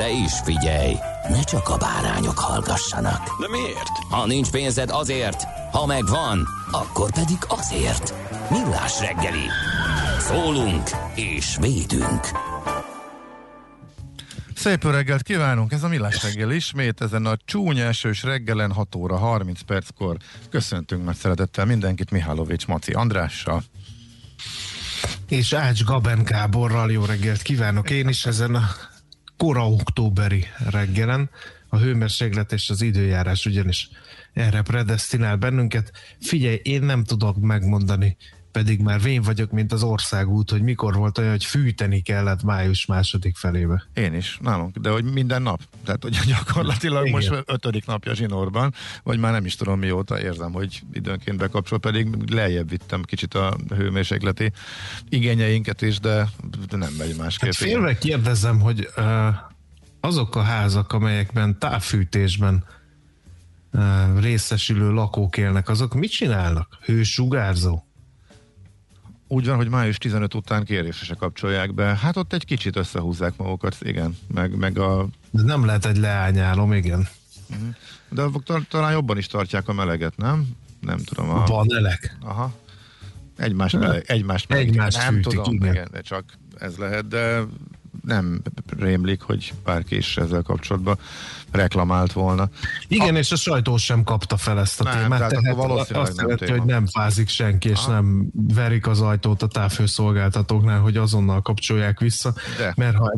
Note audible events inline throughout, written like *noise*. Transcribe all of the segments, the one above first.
De is figyelj, ne csak a bárányok hallgassanak. De miért? Ha nincs pénzed azért, ha megvan, akkor pedig azért. Millás reggeli. Szólunk és védünk. Szép reggelt kívánunk, ez a Millás reggel ismét, ezen a csúnya esős reggelen 6 óra 30 perckor köszöntünk nagy szeretettel mindenkit Mihálovics Maci Andrással. És Ács Gaben Gáborral jó reggelt kívánok én is ezen a kora októberi reggelen. A hőmérséklet és az időjárás ugyanis erre predestinál bennünket. Figyelj, én nem tudok megmondani, pedig már vén vagyok, mint az országút, hogy mikor volt olyan, hogy fűteni kellett május második felébe. Én is, nálunk, de hogy minden nap. Tehát, hogy gyakorlatilag Igen. most ötödik napja zsinórban, vagy már nem is tudom mióta érzem, hogy időnként bekapcsol, pedig lejjebb vittem kicsit a hőmérsékleti igényeinket is, de nem megy másképp. Hát félve kérdezem, hogy uh, azok a házak, amelyekben távfűtésben részesülő lakók élnek, azok mit csinálnak? Hősugárzó? Úgy van, hogy május 15 után kérésre se kapcsolják be. Hát ott egy kicsit összehúzzák magukat, igen. Meg, meg a, Ez nem lehet egy leányálom, igen. de tal- talán jobban is tartják a meleget, nem? Nem tudom. A, Van elek. Aha. Egymást, meleg, egymást, meleg, Egymást nem fűtik, tudom, igen. igen, de csak ez lehet, de nem rémlik, hogy bárki is ezzel kapcsolatban reklamált volna. Igen, és a sajtó sem kapta fel ezt a Nem, témát, tehát tehát, valószínűleg azt nem jelenti, téma. hogy nem fázik senki, és nem verik az ajtót a távfőszolgáltatóknál, hogy azonnal kapcsolják vissza, De. mert ha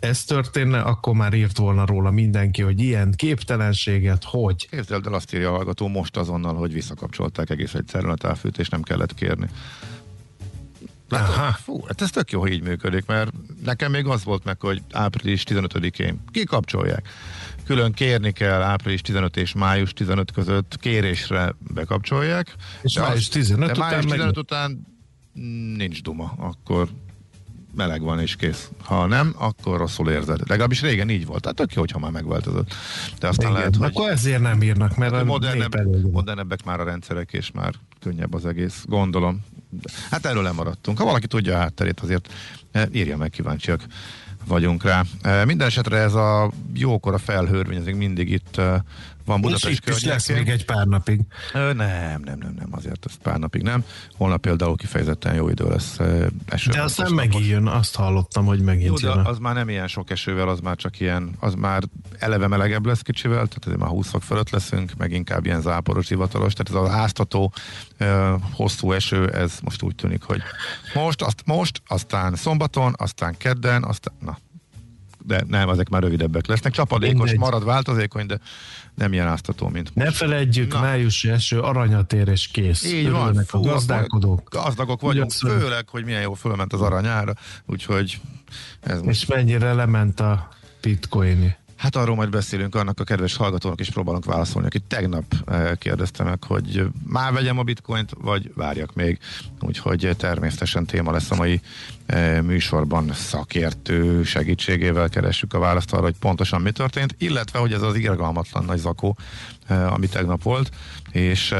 ez történne, akkor már írt volna róla mindenki, hogy ilyen képtelenséget, hogy. Képzeld el, azt írja a hallgató most azonnal, hogy visszakapcsolták egész egyszerűen a távfűtést, nem kellett kérni. Látod? Aha. Fú, hát ez tök jó, hogy így működik, mert nekem még az volt meg, hogy április 15-én kikapcsolják. Külön kérni kell április 15 és május 15 között kérésre bekapcsolják. És De május az- 15 de után május meg- 15 után nincs duma, akkor meleg van és kész. Ha nem, akkor rosszul érzed. Legalábbis régen így volt. Tehát tök jó, hogyha már megváltozott. De aztán Igen, lehet, hogy... akkor ezért nem írnak, mert a Modernebb, modernebbek már a rendszerek, és már könnyebb az egész, gondolom. Hát erről lemaradtunk. Ha valaki tudja a hátterét, azért eh, írja meg, kíváncsiak vagyunk rá. Eh, Minden esetre ez a jókora felhőrvény, ez még mindig itt eh, van Budapest itt is lesz még egy pár napig. Ö, Nem, nem, nem, nem, azért ez pár napig nem. Holnap például kifejezetten jó idő lesz. Eső De aztán megint jön, azt hallottam, hogy Jó, megint de jön. az már nem ilyen sok esővel, az már csak ilyen, az már eleve melegebb lesz kicsivel, tehát azért már 20 fok fölött leszünk, meg inkább ilyen záporos, hivatalos, tehát ez az áztató, ö, hosszú eső, ez most úgy tűnik, hogy most, azt, most, aztán szombaton, aztán kedden, aztán, na, de nem, ezek már rövidebbek lesznek. Csapadékos, Mindegy. marad változékony, de nem ilyen áztató, mint Ne most. feledjük, Na. májusi eső, aranyatér és kész. Így van. Örülnek a Fú, gazdálkodók. Gazdagok vagyunk, Ugyan- főleg, hogy milyen jó fölment az aranyára, úgyhogy ez most És mennyire lement a bitcoin Hát arról majd beszélünk, annak a kedves hallgatónak is próbálunk válaszolni, aki tegnap eh, kérdezte meg, hogy már vegyem a bitcoint, vagy várjak még. Úgyhogy természetesen téma lesz a mai eh, műsorban szakértő segítségével keressük a választ arra, hogy pontosan mi történt, illetve hogy ez az irgalmatlan nagy zakó, eh, ami tegnap volt, és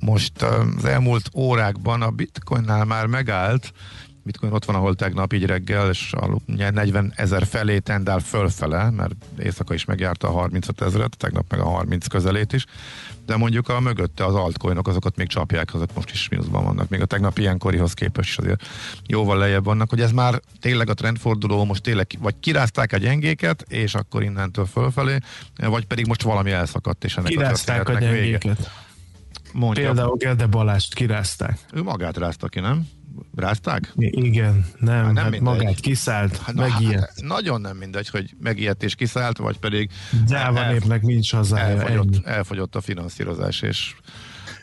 most az elmúlt órákban a bitcoinnál már megállt, bitcoin ott van, ahol tegnap így reggel, és a 40 ezer felé tendál fölfele, mert éjszaka is megjárta a 35 ezeret, tegnap meg a 30 közelét is, de mondjuk a mögötte az altcoinok, azokat még csapják, azok most is mínuszban vannak, még a tegnap ilyenkorihoz képest is azért jóval lejjebb vannak, hogy ez már tényleg a trendforduló, most tényleg vagy kirázták a gyengéket, és akkor innentől fölfelé, vagy pedig most valami elszakadt, és ennek kirázták a, a gyengéket. Vége. Mondja. Például Gede Balást kirázták. Ő magát rázta ki, nem? Rázták? Igen, nem, hát, nem hát magát kiszállt, hát, megijedt. Hát, nagyon nem mindegy, hogy megijedt és kiszállt, vagy pedig Gyáva el, népnek nincs hazája. Elfogyott, elfogyott a finanszírozás, és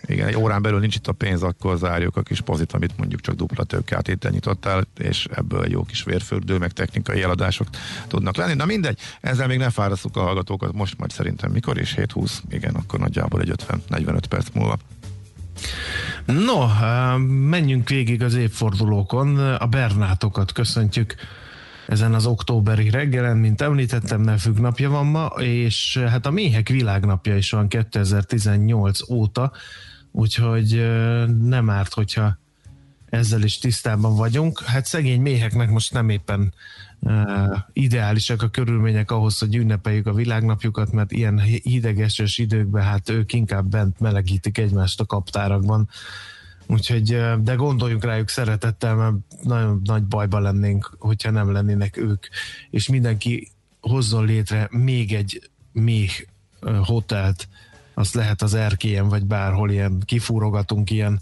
igen, egy órán belül nincs itt a pénz, akkor zárjuk a kis pozit, amit mondjuk csak dupla tőkeátétel nyitottál, és ebből jó kis vérfürdő, meg technikai eladások tudnak lenni. Na mindegy, ezzel még ne fárasztuk a hallgatókat, most majd szerintem mikor is 7-20, igen, akkor nagyjából egy 50-45 perc múlva. No, menjünk végig az évfordulókon. A Bernátokat köszöntjük ezen az októberi reggelen, mint említettem, nem függ napja van ma, és hát a méhek világnapja is van 2018 óta, úgyhogy nem árt, hogyha ezzel is tisztában vagyunk. Hát szegény méheknek most nem éppen ideálisak a körülmények ahhoz, hogy ünnepeljük a világnapjukat, mert ilyen hideges időkben hát ők inkább bent melegítik egymást a kaptárakban. Úgyhogy, de gondoljunk rájuk szeretettel, mert nagyon nagy bajba lennénk, hogyha nem lennének ők, és mindenki hozzon létre még egy még hotelt, azt lehet az erkélyen, vagy bárhol ilyen kifúrogatunk ilyen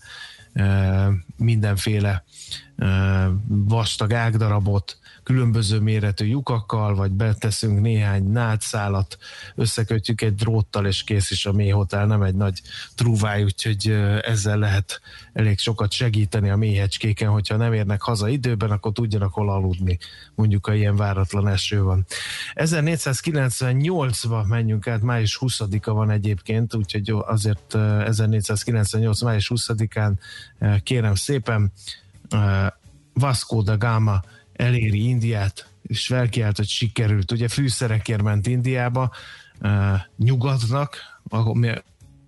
mindenféle vastag ágdarabot, különböző méretű lyukakkal, vagy beteszünk néhány nátszálat, összekötjük egy dróttal, és kész is a méhotel, nem egy nagy trúváj, úgyhogy ezzel lehet elég sokat segíteni a méhecskéken, hogyha nem érnek haza időben, akkor tudjanak hol aludni, mondjuk, ha ilyen váratlan eső van. 1498-ba menjünk át, május 20-a van egyébként, úgyhogy azért 1498. május 20-án kérem szépen Vasco da Gama eléri Indiát, és felkiált, hogy sikerült. Ugye fűszerekért ment Indiába, uh, nyugatnak,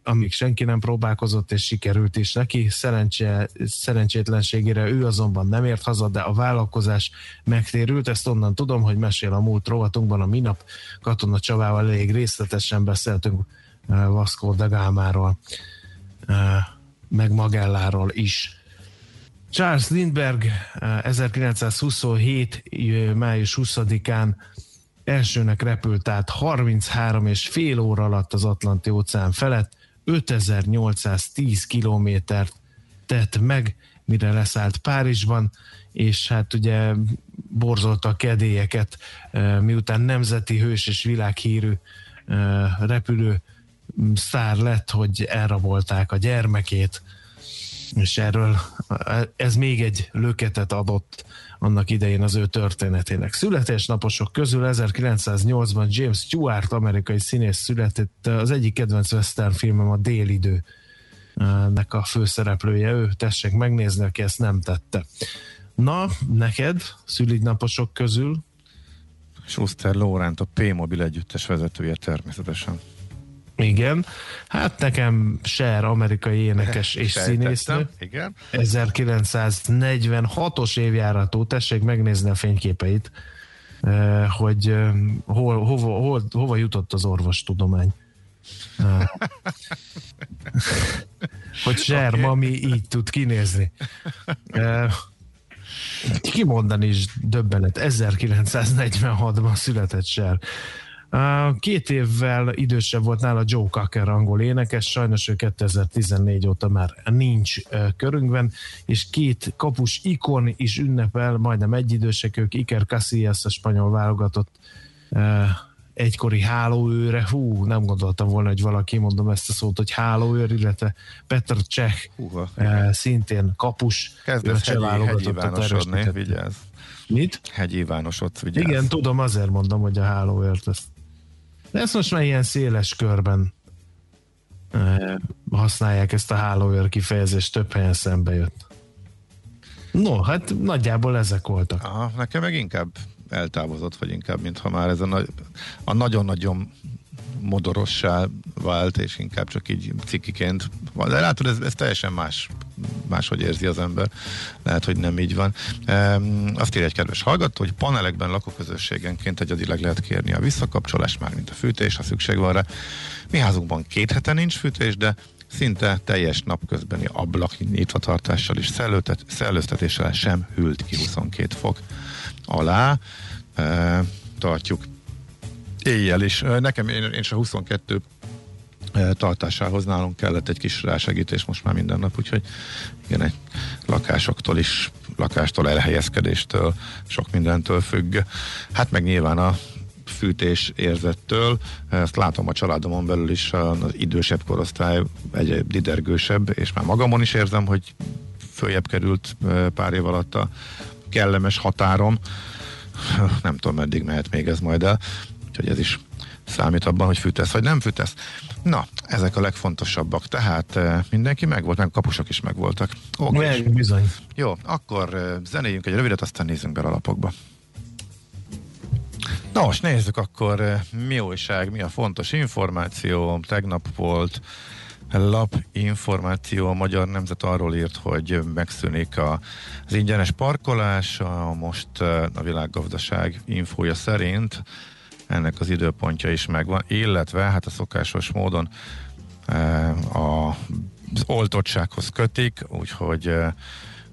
amíg senki nem próbálkozott, és sikerült is neki. Szerencse, szerencsétlenségére ő azonban nem ért haza, de a vállalkozás megtérült. Ezt onnan tudom, hogy mesél a múlt rovatunkban a minap Katona Csavával elég részletesen beszéltünk Vasco da Gámáról, meg Magelláról is. Charles Lindbergh 1927. Eh, május 20-án elsőnek repült át 33 és fél óra alatt az Atlanti óceán felett, 5810 kilométert tett meg, mire leszállt Párizsban, és hát ugye borzolta a kedélyeket, eh, miután nemzeti hős és világhírű eh, repülő szár lett, hogy elrabolták a gyermekét, és erről ez még egy löketet adott annak idején az ő történetének. Születésnaposok közül 1908-ban James Stewart, amerikai színész született, az egyik kedvenc western filmem a Délidő nek a főszereplője, ő tessék megnézni, aki ezt nem tette. Na, neked szülidnaposok közül? Schuster Lóránt, a P-Mobil együttes vezetője természetesen. Igen. Hát nekem Cher, amerikai énekes és színésznő. Igen. 1946-os évjáratú, tessék megnézni a fényképeit, eh, hogy eh, hol, hova, hol, hova jutott az orvostudomány. Eh, hogy Cher okay. mami így tud kinézni. Kimondani is döbbenet. 1946-ban született Cher. Két évvel idősebb volt nála Joe Cocker angol énekes, sajnos ő 2014 óta már nincs körünkben, és két kapus ikon is ünnepel, majdnem egyidősek ők, Iker Casillas a spanyol válogatott egykori hálóőre, hú, nem gondoltam volna, hogy valaki, mondom ezt a szót, hogy hálóőr, illetve Petr Cseh, Húha. szintén kapus. Kezdesz hegyi, hegyi vánosodni, vigyázz. Mit? Hegyi Vánosot, vigyázz. Igen, tudom, azért mondom, hogy a hálóőrt ezt ezt most már ilyen széles körben használják ezt a hálóőr kifejezést, több helyen szembe jött. No, hát nagyjából ezek voltak. Aha, nekem meg inkább eltávozott, vagy inkább, mintha már ez a, nagy, a nagyon-nagyon modorossá vált, és inkább csak így cikiként. De látod, ez, ez teljesen más, máshogy érzi az ember. Lehet, hogy nem így van. E, azt írja egy kedves hallgató, hogy panelekben lakóközösségenként egyedileg lehet kérni a visszakapcsolást, már mint a fűtés, ha szükség van rá. Mi házunkban két hete nincs fűtés, de szinte teljes napközbeni ablak nyitvatartással és szellőztetéssel sem hűlt ki 22 fok alá. E, tartjuk éjjel is. Nekem én, én se 22 tartásához nálunk kellett egy kis rásegítés most már minden nap, úgyhogy igen, egy lakásoktól is, lakástól elhelyezkedéstől, sok mindentől függ. Hát meg nyilván a fűtés érzettől. Ezt látom a családomon belül is, az idősebb korosztály egy didergősebb, és már magamon is érzem, hogy följebb került pár év alatt a kellemes határom. Nem tudom, meddig mehet még ez majd el. Úgyhogy ez is számít abban, hogy fűtesz vagy nem fűtesz. Na, ezek a legfontosabbak. Tehát mindenki megvolt, meg kapusok is megvoltak. Okay. bizony. Jó, akkor zenéljünk egy rövidet, aztán nézzünk be a lapokba. Na most nézzük akkor, mi újság, mi a fontos információ. Tegnap volt lap információ, a Magyar Nemzet arról írt, hogy megszűnik a, az ingyenes parkolás, a most a világgazdaság infója szerint ennek az időpontja is megvan, illetve hát a szokásos módon a, az oltottsághoz kötik, úgyhogy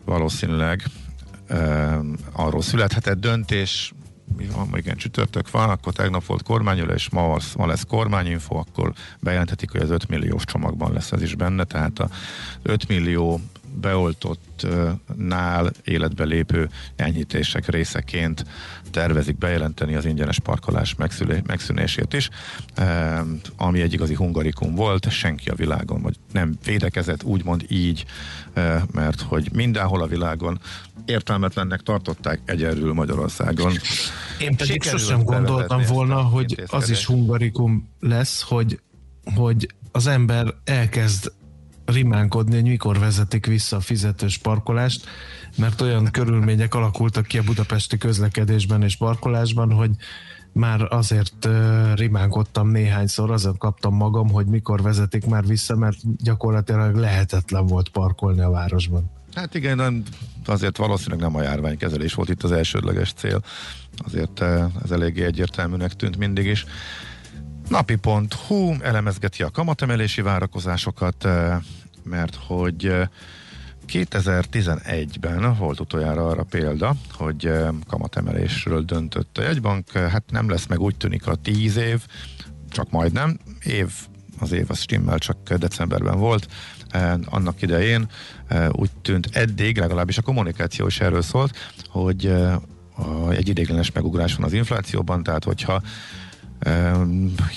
valószínűleg arról születhetett döntés, ha igen, csütörtök van, akkor tegnap volt kormányülés, ma, ma lesz kormányinfo, akkor bejelenthetik, hogy az 5 milliós csomagban lesz ez is benne, tehát a 5 millió beoltottnál életbe lépő enyhítések részeként tervezik bejelenteni az ingyenes parkolás megszűnését is, ami egy igazi hungarikum volt, senki a világon, vagy nem védekezett úgymond így, eh, mert hogy mindenhol a világon értelmetlennek tartották egyerül Magyarországon. Én pedig sosem gondoltam volna, hogy az is hungarikum lesz, hogy, hogy az ember elkezd rimánkodni, hogy mikor vezetik vissza a fizetős parkolást, mert olyan körülmények alakultak ki a budapesti közlekedésben és parkolásban, hogy már azért rimánkodtam néhányszor, azért kaptam magam, hogy mikor vezetik már vissza, mert gyakorlatilag lehetetlen volt parkolni a városban. Hát igen, azért valószínűleg nem a járványkezelés volt itt az elsődleges cél. Azért ez eléggé egyértelműnek tűnt mindig is. Napi.hu elemezgeti a kamatemelési várakozásokat, mert hogy 2011-ben volt utoljára arra példa, hogy kamatemelésről döntött a jegybank, hát nem lesz meg úgy tűnik a 10 év, csak majdnem, év, az év az stimmel, csak decemberben volt, annak idején úgy tűnt eddig, legalábbis a kommunikáció is erről szólt, hogy egy idéglenes megugrás van az inflációban, tehát hogyha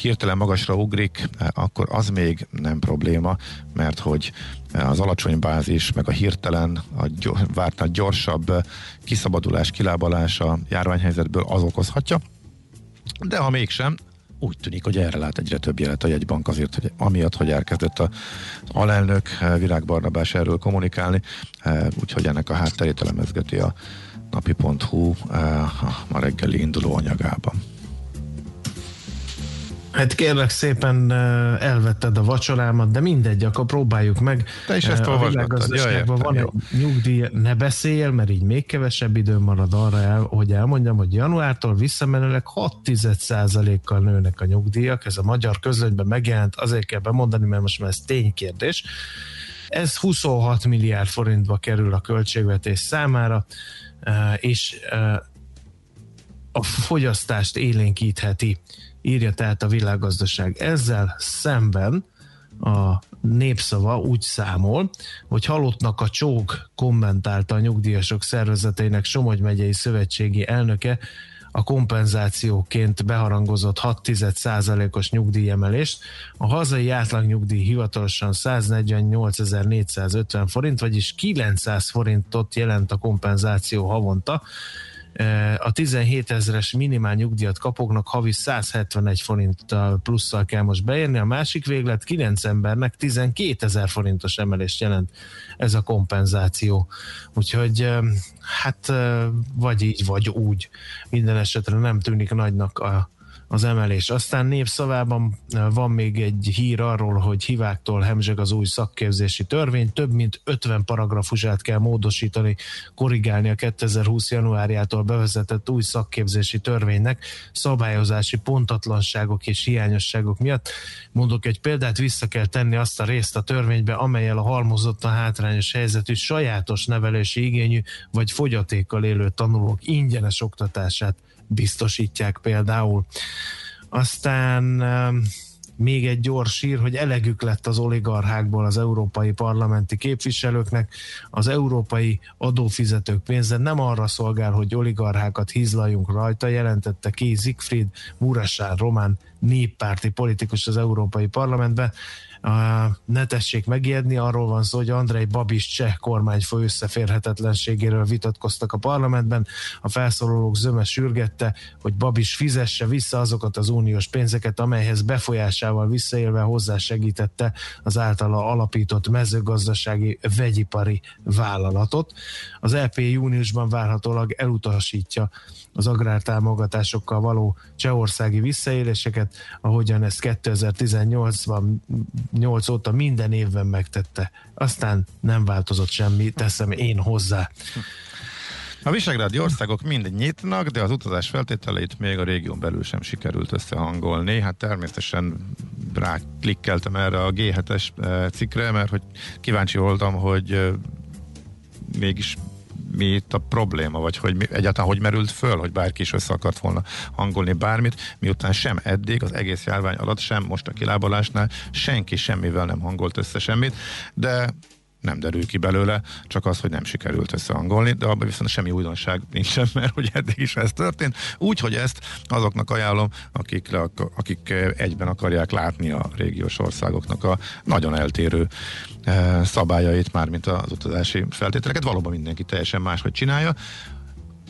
hirtelen magasra ugrik, akkor az még nem probléma, mert hogy az alacsony bázis, meg a hirtelen, a vártnál gyorsabb kiszabadulás, kilábalás a járványhelyzetből az okozhatja. De ha mégsem, úgy tűnik, hogy erre lát egyre több jelet a jegybank azért, hogy amiatt, hogy elkezdett az alelnök Virág Barnabás erről kommunikálni, úgyhogy ennek a hátterét elemezgeti a napi.hu a reggeli induló anyagában. Hát kérlek szépen elvetted a vacsorámat, de mindegy, akkor próbáljuk meg. Te is ezt a világgazdaságban van egy nyugdíj, ne beszéljél, mert így még kevesebb idő marad arra, el, hogy elmondjam, hogy januártól visszamenőleg 6% kal nőnek a nyugdíjak. Ez a magyar közönyben megjelent, azért kell bemondani, mert most már ez ténykérdés. Ez 26 milliárd forintba kerül a költségvetés számára, és a fogyasztást élénkítheti írja tehát a világgazdaság. Ezzel szemben a népszava úgy számol, hogy halottnak a csók kommentálta a nyugdíjasok szervezeteinek Somogy megyei szövetségi elnöke a kompenzációként beharangozott 6 os nyugdíjemelést. A hazai átlagnyugdíj hivatalosan 148.450 forint, vagyis 900 forintot jelent a kompenzáció havonta a 17 ezeres minimál nyugdíjat kapoknak havi 171 forinttal plusszal kell most beérni, a másik véglet 9 embernek 12 ezer forintos emelést jelent ez a kompenzáció. Úgyhogy hát vagy így, vagy úgy. Minden esetre nem tűnik nagynak a az emelés. Aztán népszavában van még egy hír arról, hogy hiváktól hemzseg az új szakképzési törvény. Több mint 50 paragrafusát kell módosítani, korrigálni a 2020. januárjától bevezetett új szakképzési törvénynek szabályozási pontatlanságok és hiányosságok miatt. Mondok egy példát, vissza kell tenni azt a részt a törvénybe, amelyel a halmozottan hátrányos helyzetű sajátos nevelési igényű vagy fogyatékkal élő tanulók ingyenes oktatását biztosítják például. Aztán még egy gyors ír, hogy elegük lett az oligarchákból az európai parlamenti képviselőknek. Az európai adófizetők pénze nem arra szolgál, hogy oligarchákat hízlaljunk rajta, jelentette ki Siegfried Muresán, román néppárti politikus az Európai Parlamentben ne tessék megijedni, arról van szó, hogy Andrei Babis cseh kormányfő összeférhetetlenségéről vitatkoztak a parlamentben. A felszólalók zöme sürgette, hogy Babis fizesse vissza azokat az uniós pénzeket, amelyhez befolyásával visszaélve hozzásegítette az általa alapított mezőgazdasági vegyipari vállalatot. Az EP júniusban várhatólag elutasítja az agrártámogatásokkal való csehországi visszaéléseket, ahogyan ezt 2018-ban 8 óta minden évben megtette. Aztán nem változott semmi, teszem én hozzá. A visegrádi országok mind nyitnak, de az utazás feltételeit még a régión belül sem sikerült összehangolni. Hát természetesen rá klikkeltem erre a G7-es eh, cikkre, mert hogy kíváncsi voltam, hogy eh, mégis mi itt a probléma, vagy hogy mi, egyáltalán hogy merült föl, hogy bárki is össze akart volna hangolni bármit, miután sem eddig az egész járvány alatt, sem most a kilábalásnál senki semmivel nem hangolt össze semmit, de nem derül ki belőle, csak az, hogy nem sikerült összehangolni, de abban viszont semmi újdonság nincsen, mert hogy eddig is ez történt. Úgyhogy ezt azoknak ajánlom, akik, akik egyben akarják látni a régiós országoknak a nagyon eltérő eh, szabályait, már mint az utazási feltételeket. Valóban mindenki teljesen máshogy csinálja.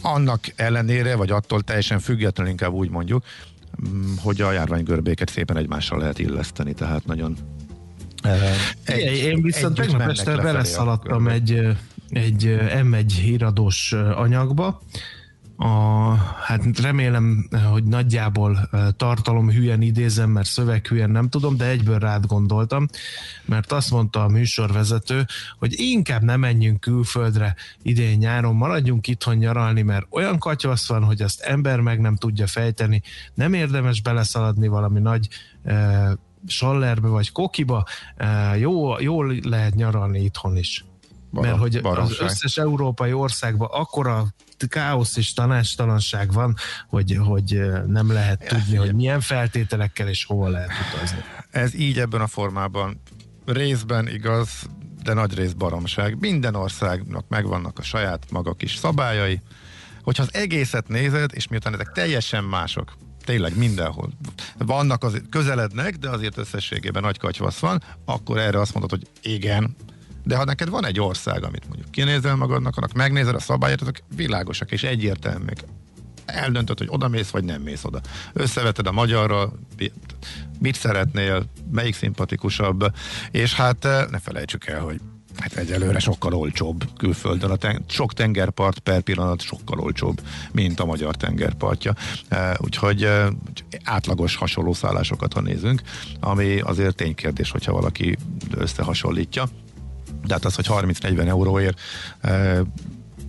Annak ellenére, vagy attól teljesen függetlenül inkább úgy mondjuk, mm, hogy a járványgörbéket szépen egymással lehet illeszteni, tehát nagyon egy, én viszont tegnap este beleszaladtam egy, egy M1 híradós anyagba, a, hát remélem, hogy nagyjából tartalom hülyen idézem, mert szöveg hülyen nem tudom, de egyből rád gondoltam, mert azt mondta a műsorvezető, hogy inkább nem menjünk külföldre idén nyáron, maradjunk itthon nyaralni, mert olyan katyvasz van, hogy azt ember meg nem tudja fejteni, nem érdemes beleszaladni valami nagy Sallerbe vagy Kokiba, eh, jó, jól lehet nyaralni itthon is. Bara, Mert hogy baromság. az összes európai országban akkora káosz és tanácstalanság van, hogy, hogy eh, nem lehet ja, tudni, hogy milyen feltételekkel és hova lehet utazni. Ez így ebben a formában részben igaz, de nagy rész baromság. Minden országnak megvannak a saját maga kis szabályai. Hogyha az egészet nézed, és miután ezek teljesen mások, tényleg mindenhol. Vannak az közelednek, de azért összességében nagy katyvasz van, akkor erre azt mondod, hogy igen, de ha neked van egy ország, amit mondjuk kinézel magadnak, annak megnézed a szabályot, azok világosak és egyértelműek. Eldöntöd, hogy oda mész, vagy nem mész oda. Összeveted a magyarral, mit szeretnél, melyik szimpatikusabb, és hát eh, ne felejtsük el, hogy Hát egyelőre sokkal olcsóbb külföldön. A ten- sok tengerpart per pillanat sokkal olcsóbb, mint a magyar tengerpartja. E, úgyhogy e, átlagos hasonló szállásokat, ha nézünk, ami azért ténykérdés, hogyha valaki összehasonlítja. De hát az, hogy 30-40 euróért e,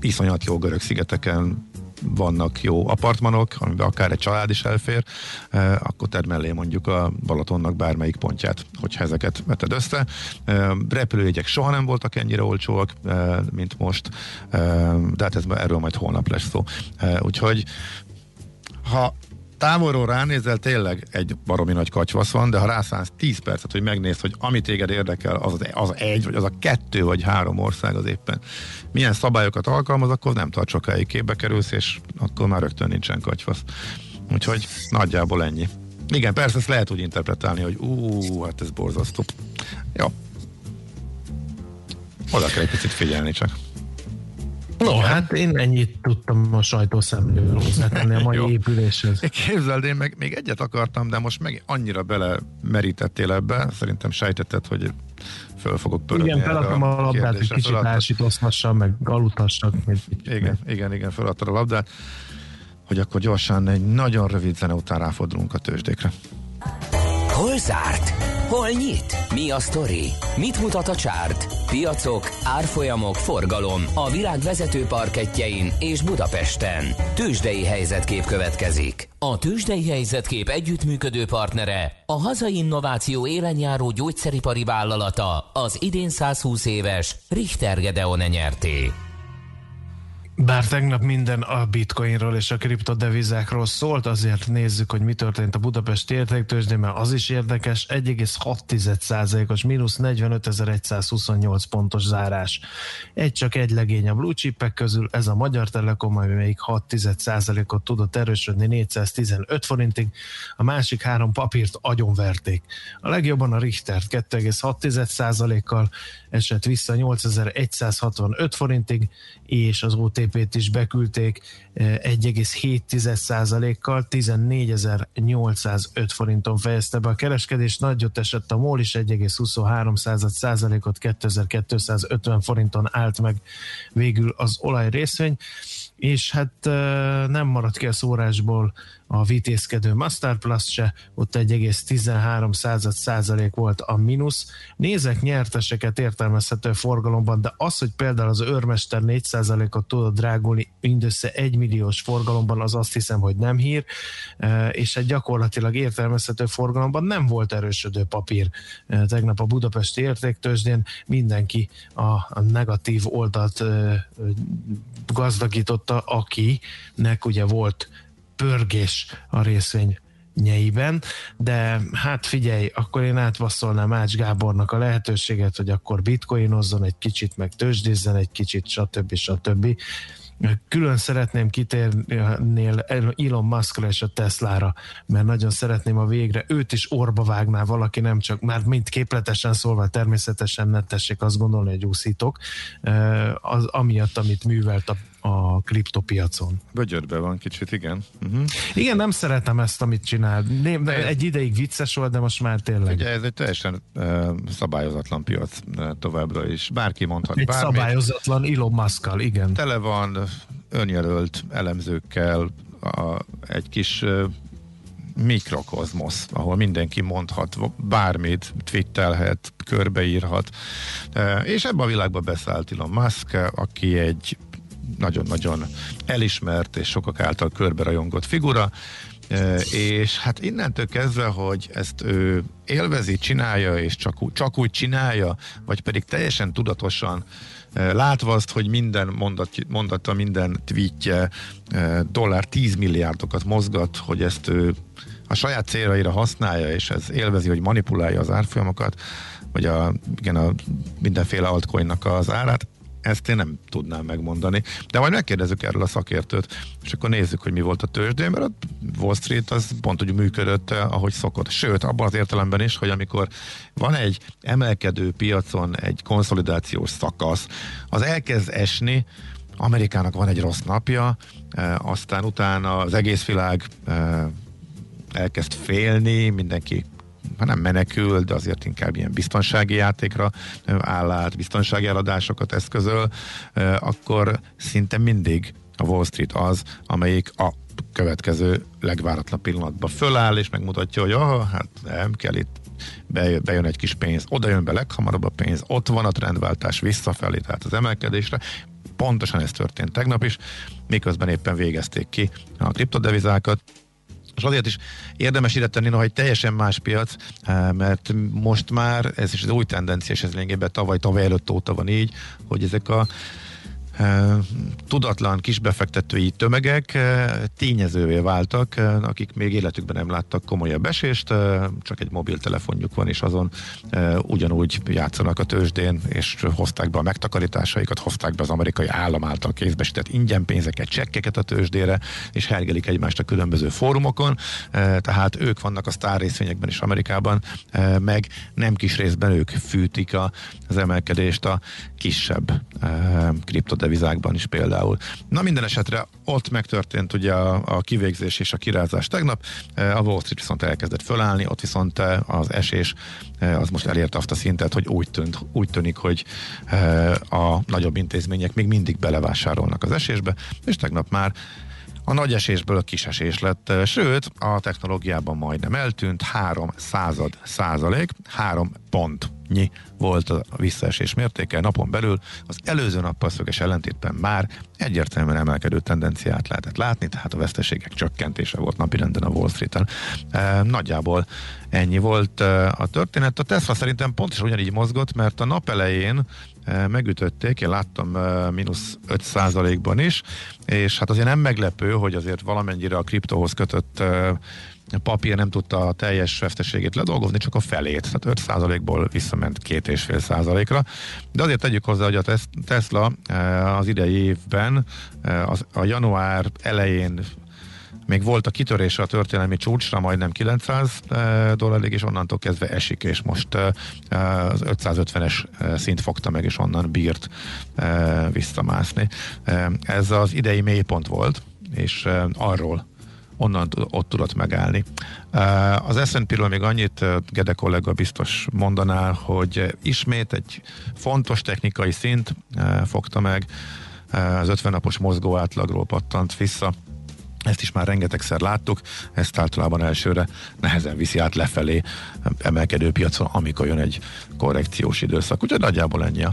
iszonyat jó görög szigeteken vannak jó apartmanok, amiben akár egy család is elfér, eh, akkor tedd mondjuk a Balatonnak bármelyik pontját, hogyha ezeket veted össze. Eh, repülőjegyek soha nem voltak ennyire olcsóak, eh, mint most, de hát ez, erről majd holnap lesz szó. Úgyhogy ha távolról ránézel, tényleg egy baromi nagy kacsvasz van, de ha rászánsz 10 percet, hogy megnézd, hogy ami téged érdekel, az, az, az egy, vagy az a kettő, vagy három ország az éppen milyen szabályokat alkalmaz, akkor nem tart sokáig képbe kerülsz, és akkor már rögtön nincsen kacsvasz. Úgyhogy nagyjából ennyi. Igen, persze ezt lehet úgy interpretálni, hogy ú, hát ez borzasztó. Jó. Oda kell egy picit figyelni csak. No, hát én ennyit tudtam a sajtószemlőről hozzátenni a mai épüléshez. Képzeld, én meg még egyet akartam, de most meg annyira bele merítettél ebbe, szerintem sejtetted, hogy föl fogok pörögni. Igen, feladtam a, a labdát, egy kicsit ásítozhassam, meg aludhassak. Igen, igen, igen, feladtad a labdát. hogy akkor gyorsan egy nagyon rövid zene után ráfordulunk a tőzsdékre. Hol zárt? Hol nyit? Mi a sztori? Mit mutat a csárt? Piacok, árfolyamok, forgalom a világ vezető parketjein és Budapesten. Tőzsdei helyzetkép következik. A Tőzsdei helyzetkép együttműködő partnere, a hazai innováció élenjáró gyógyszeripari vállalata, az idén 120 éves Richter Gedeon nyerté. Bár tegnap minden a bitcoinról és a kriptodevizákról szólt, azért nézzük, hogy mi történt a Budapesti értéktőzsdén, mert az is érdekes, 1,6%-os mínusz 45.128 pontos zárás. Egy csak egy legény a blue chipek közül, ez a Magyar Telekom, amelyik 6%-ot tudott erősödni 415 forintig, a másik három papírt agyonverték. A legjobban a Richter 2,6%-kal esett vissza 8165 forintig, és az OTP-t is beküldték 1,7%-kal, 14.805 forinton fejezte be a kereskedés, nagyot esett a MOL is 1,23%-ot, 2250 forinton állt meg végül az olaj részvény, és hát nem maradt ki a szórásból a vitézkedő Master Plus se, ott 1,13 század százalék volt a mínusz. Nézek nyerteseket értelmezhető forgalomban, de az, hogy például az őrmester 4 százalékot tudott drágulni mindössze 1 milliós forgalomban, az azt hiszem, hogy nem hír, e, és egy gyakorlatilag értelmezhető forgalomban nem volt erősödő papír. E, tegnap a budapesti értéktősdén mindenki a negatív oldalt e, gazdagította, akinek ugye volt pörgés a részvény nyeiben, de hát figyelj, akkor én átvasszolnám Ács Gábornak a lehetőséget, hogy akkor bitcoinozzon egy kicsit, meg tőzsdézzen egy kicsit, stb. stb. Külön szeretném kitérni Elon Muskra és a Teslára, mert nagyon szeretném a végre őt is orba vágná valaki, nem csak, már mint képletesen szólva, természetesen ne tessék azt gondolni, hogy úszítok, az, amiatt, amit művelt a a kriptopiacon. Bögyörbe van kicsit, igen. Uh-huh. Igen, nem szeretem ezt, amit csinál. Nem, egy ideig vicces volt, de most már tényleg. Ugye ez egy teljesen uh, szabályozatlan piac uh, továbbra is. Bárki mondhat egy bármit. szabályozatlan Elon musk igen. Tele van önjelölt elemzőkkel, a, egy kis uh, mikrokozmosz, ahol mindenki mondhat bármit, twittelhet, körbeírhat. És ebben a világban beszállt Elon Musk, aki egy nagyon-nagyon elismert és sokak által körbe rajongott figura, e, és hát innentől kezdve, hogy ezt ő élvezi, csinálja, és csak, úgy, csak úgy csinálja, vagy pedig teljesen tudatosan e, látva azt, hogy minden mondat, mondata, minden tweetje e, dollár 10 milliárdokat mozgat, hogy ezt ő a saját céljaira használja, és ez élvezi, hogy manipulálja az árfolyamokat, vagy a, igen, a mindenféle altcoinnak az árát, ezt én nem tudnám megmondani. De majd megkérdezzük erről a szakértőt, és akkor nézzük, hogy mi volt a tőzsdén, mert a Wall Street az pont úgy működött, eh, ahogy szokott. Sőt, abban az értelemben is, hogy amikor van egy emelkedő piacon egy konszolidációs szakasz, az elkezd esni, Amerikának van egy rossz napja, eh, aztán utána az egész világ eh, elkezd félni, mindenki ha nem menekül, de azért inkább ilyen biztonsági játékra áll át, biztonsági eladásokat eszközöl, akkor szinte mindig a Wall Street az, amelyik a következő legváratlan pillanatban föláll, és megmutatja, hogy ah, hát nem kell itt bejön, bejön egy kis pénz, oda jön be leghamarabb a pénz, ott van a trendváltás visszafelé, tehát az emelkedésre. Pontosan ez történt tegnap is, miközben éppen végezték ki a kriptodevizákat, és azért is érdemes ide tenni, noha teljesen más piac, eh, mert most már, ez is az új tendencia, és ez lényegében tavaly, tavaly előtt óta van így, hogy ezek a tudatlan kisbefektetői tömegek tényezővé váltak, akik még életükben nem láttak komolyabb esést, csak egy mobiltelefonjuk van, és azon ugyanúgy játszanak a tőzsdén, és hozták be a megtakarításaikat, hozták be az amerikai állam által kézbesített ingyen pénzeket, csekkeket a tőzsdére, és hergelik egymást a különböző fórumokon, tehát ők vannak a sztár részvényekben is Amerikában, meg nem kis részben ők fűtik az emelkedést a kisebb kriptodevizákban devizákban is például. Na minden esetre ott megtörtént ugye a, a kivégzés és a kirázás tegnap, a Wall Street viszont elkezdett fölállni, ott viszont az esés az most elérte azt a szintet, hogy úgy, tűnt, úgy tűnik, hogy a nagyobb intézmények még mindig belevásárolnak az esésbe, és tegnap már A nagy esésből kis esés lett, sőt, a technológiában majdnem eltűnt, 3 század százalék, 3 pontnyi volt a visszaesés mértéke napon belül. Az előző nappal szöges ellentétben már egyértelműen emelkedő tendenciát lehetett látni, tehát a veszteségek csökkentése volt napirenden a Wall Street-en. E, nagyjából ennyi volt e, a történet. A Tesla szerintem pont is ugyanígy mozgott, mert a nap elején e, megütötték, én láttam e, mínusz 5% ban is, és hát azért nem meglepő, hogy azért valamennyire a kriptóhoz kötött papír nem tudta a teljes veszteségét ledolgozni, csak a felét, tehát 5%-ból visszament 2,5%-ra. De azért tegyük hozzá, hogy a Tesla eh, az idei évben, eh, a január elején még volt a kitörése a történelmi csúcsra, majdnem 900 eh, dollárig, és onnantól kezdve esik, és most az 550-es szint fogta meg, és onnan bírt visszamászni. Ez az idei mélypont volt, és arról onnan ott tudott megállni. Az S&P-ről még annyit Gede kollega biztos mondaná, hogy ismét egy fontos technikai szint fogta meg, az 50 napos mozgó átlagról pattant vissza, ezt is már rengetegszer láttuk, ezt általában elsőre nehezen viszi át lefelé emelkedő piacon, amikor jön egy korrekciós időszak. Úgyhogy nagyjából ennyi a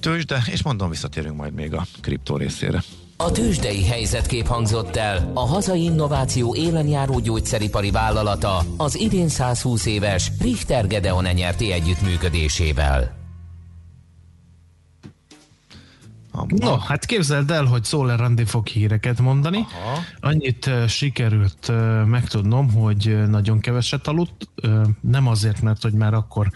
tőzsde, és mondom, visszatérünk majd még a kriptó részére. A tőzsdei helyzetkép hangzott el a hazai innováció élenjáró gyógyszeripari vállalata az idén 120 éves Richter Gedeon nyerti együttműködésével. No, hát képzeld el, hogy Szóler Andi fog híreket mondani. Aha. Annyit uh, sikerült uh, megtudnom, hogy uh, nagyon keveset aludt. Uh, nem azért, mert hogy már akkor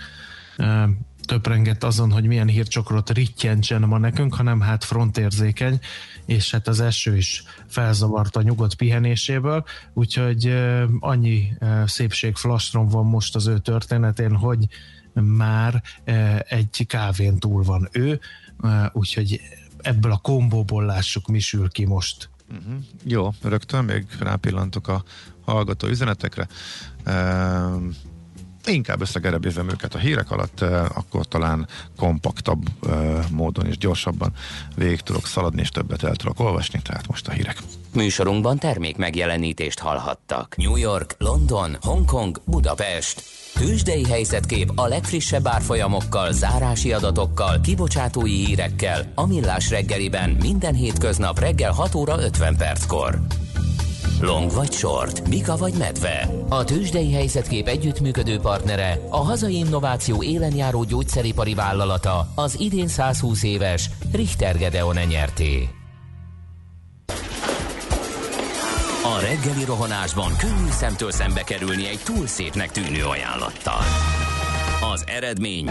uh, töprengett azon, hogy milyen hírcsokrot rittyentsen ma nekünk, hanem hát frontérzékeny, és hát az eső is felzavarta a nyugodt pihenéséből, úgyhogy annyi szépség flastron van most az ő történetén, hogy már egy kávén túl van ő, úgyhogy ebből a kombóból lássuk, mi sül ki most. Uh-huh. Jó, rögtön még rápillantok a hallgató üzenetekre. Uh, inkább összegerebézem őket a hírek alatt, akkor talán kompaktabb módon és gyorsabban végig tudok szaladni, és többet el tudok olvasni, tehát most a hírek. Műsorunkban termék megjelenítést hallhattak. New York, London, Hongkong, Budapest. Tőzsdei helyzetkép a legfrissebb árfolyamokkal, zárási adatokkal, kibocsátói hírekkel, a millás reggeliben minden hétköznap reggel 6 óra 50 perckor. Long vagy short, Mika vagy medve. A tőzsdei helyzetkép együttműködő partnere, a hazai innováció élenjáró gyógyszeripari vállalata, az idén 120 éves Richter Gedeon nyerté. A reggeli rohanásban könnyű szemtől szembe kerülni egy túl szépnek tűnő ajánlattal. Az eredmény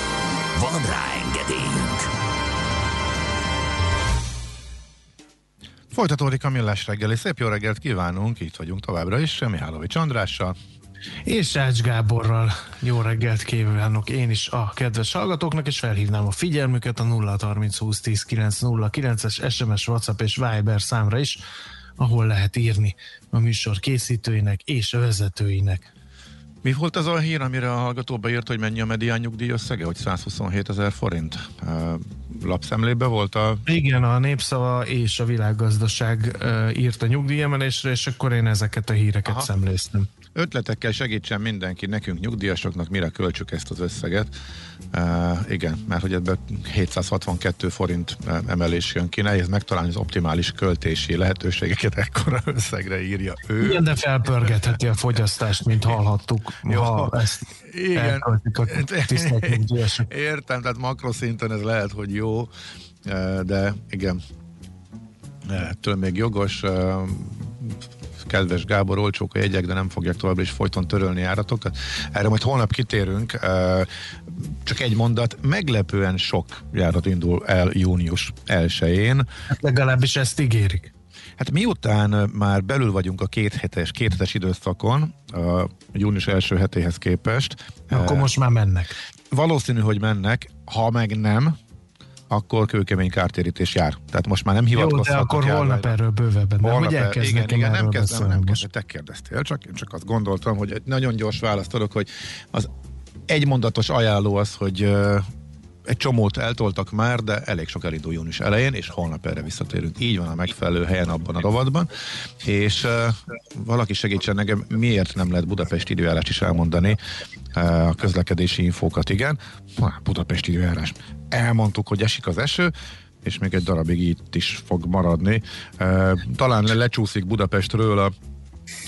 Van rá engedélyünk! Folytatódik a millás reggeli. Szép jó reggelt kívánunk, itt vagyunk továbbra is, Mihálovics Andrással. És Ács Gáborral jó reggelt kívánok én is a kedves hallgatóknak, és felhívnám a figyelmüket a 0 30 20 10 909 es SMS, WhatsApp és Viber számra is, ahol lehet írni a műsor készítőinek és a vezetőinek. Mi volt az a hír, amire a hallgató beírt, hogy mennyi a medián nyugdíj összege, hogy 127 ezer forint? Lapszemlébe volt a... Igen, a Népszava és a Világgazdaság írt a nyugdíjemelésre, és akkor én ezeket a híreket Aha. szemléztem. Ötletekkel segítsen mindenki, nekünk nyugdíjasoknak, mire költsük ezt az összeget. Uh, igen, mert hogy ebben 762 forint emelés jön ki, nehéz megtalálni az optimális költési lehetőségeket ekkora összegre írja ő. Igen, de felpörgetheti a fogyasztást, mint hallhattuk, Jó, ha ezt igen. a *laughs* Értem, tehát makroszinten ez lehet, hogy jó, de igen, ettől még jogos kedves Gábor, olcsók a jegyek, de nem fogják továbbra is folyton törölni járatokat. Erre majd holnap kitérünk. Csak egy mondat, meglepően sok járat indul el június 1-én. Hát legalábbis ezt ígérik. Hát miután már belül vagyunk a két hetes, két hetes időszakon, a június első hetéhez képest. Akkor most már mennek. Valószínű, hogy mennek, ha meg nem, akkor kőkemény kártérítés jár. Tehát most már nem hivatkozhatok. Jó, de akkor holnap erről bővebben. Holnap hogy el, igen, igen, nem kezdem, nem kezdem, te kérdeztél, csak én csak azt gondoltam, hogy egy nagyon gyors választ adok, hogy az egymondatos ajánló az, hogy egy csomót eltoltak már, de elég sok elindul június elején, és holnap erre visszatérünk. Így van a megfelelő helyen abban a rovatban, és uh, valaki segítsen nekem, miért nem lehet Budapest időjárás is elmondani, uh, a közlekedési infókat, igen. Budapest időjárás. Elmondtuk, hogy esik az eső, és még egy darabig itt is fog maradni. Uh, talán lecsúszik Budapestről a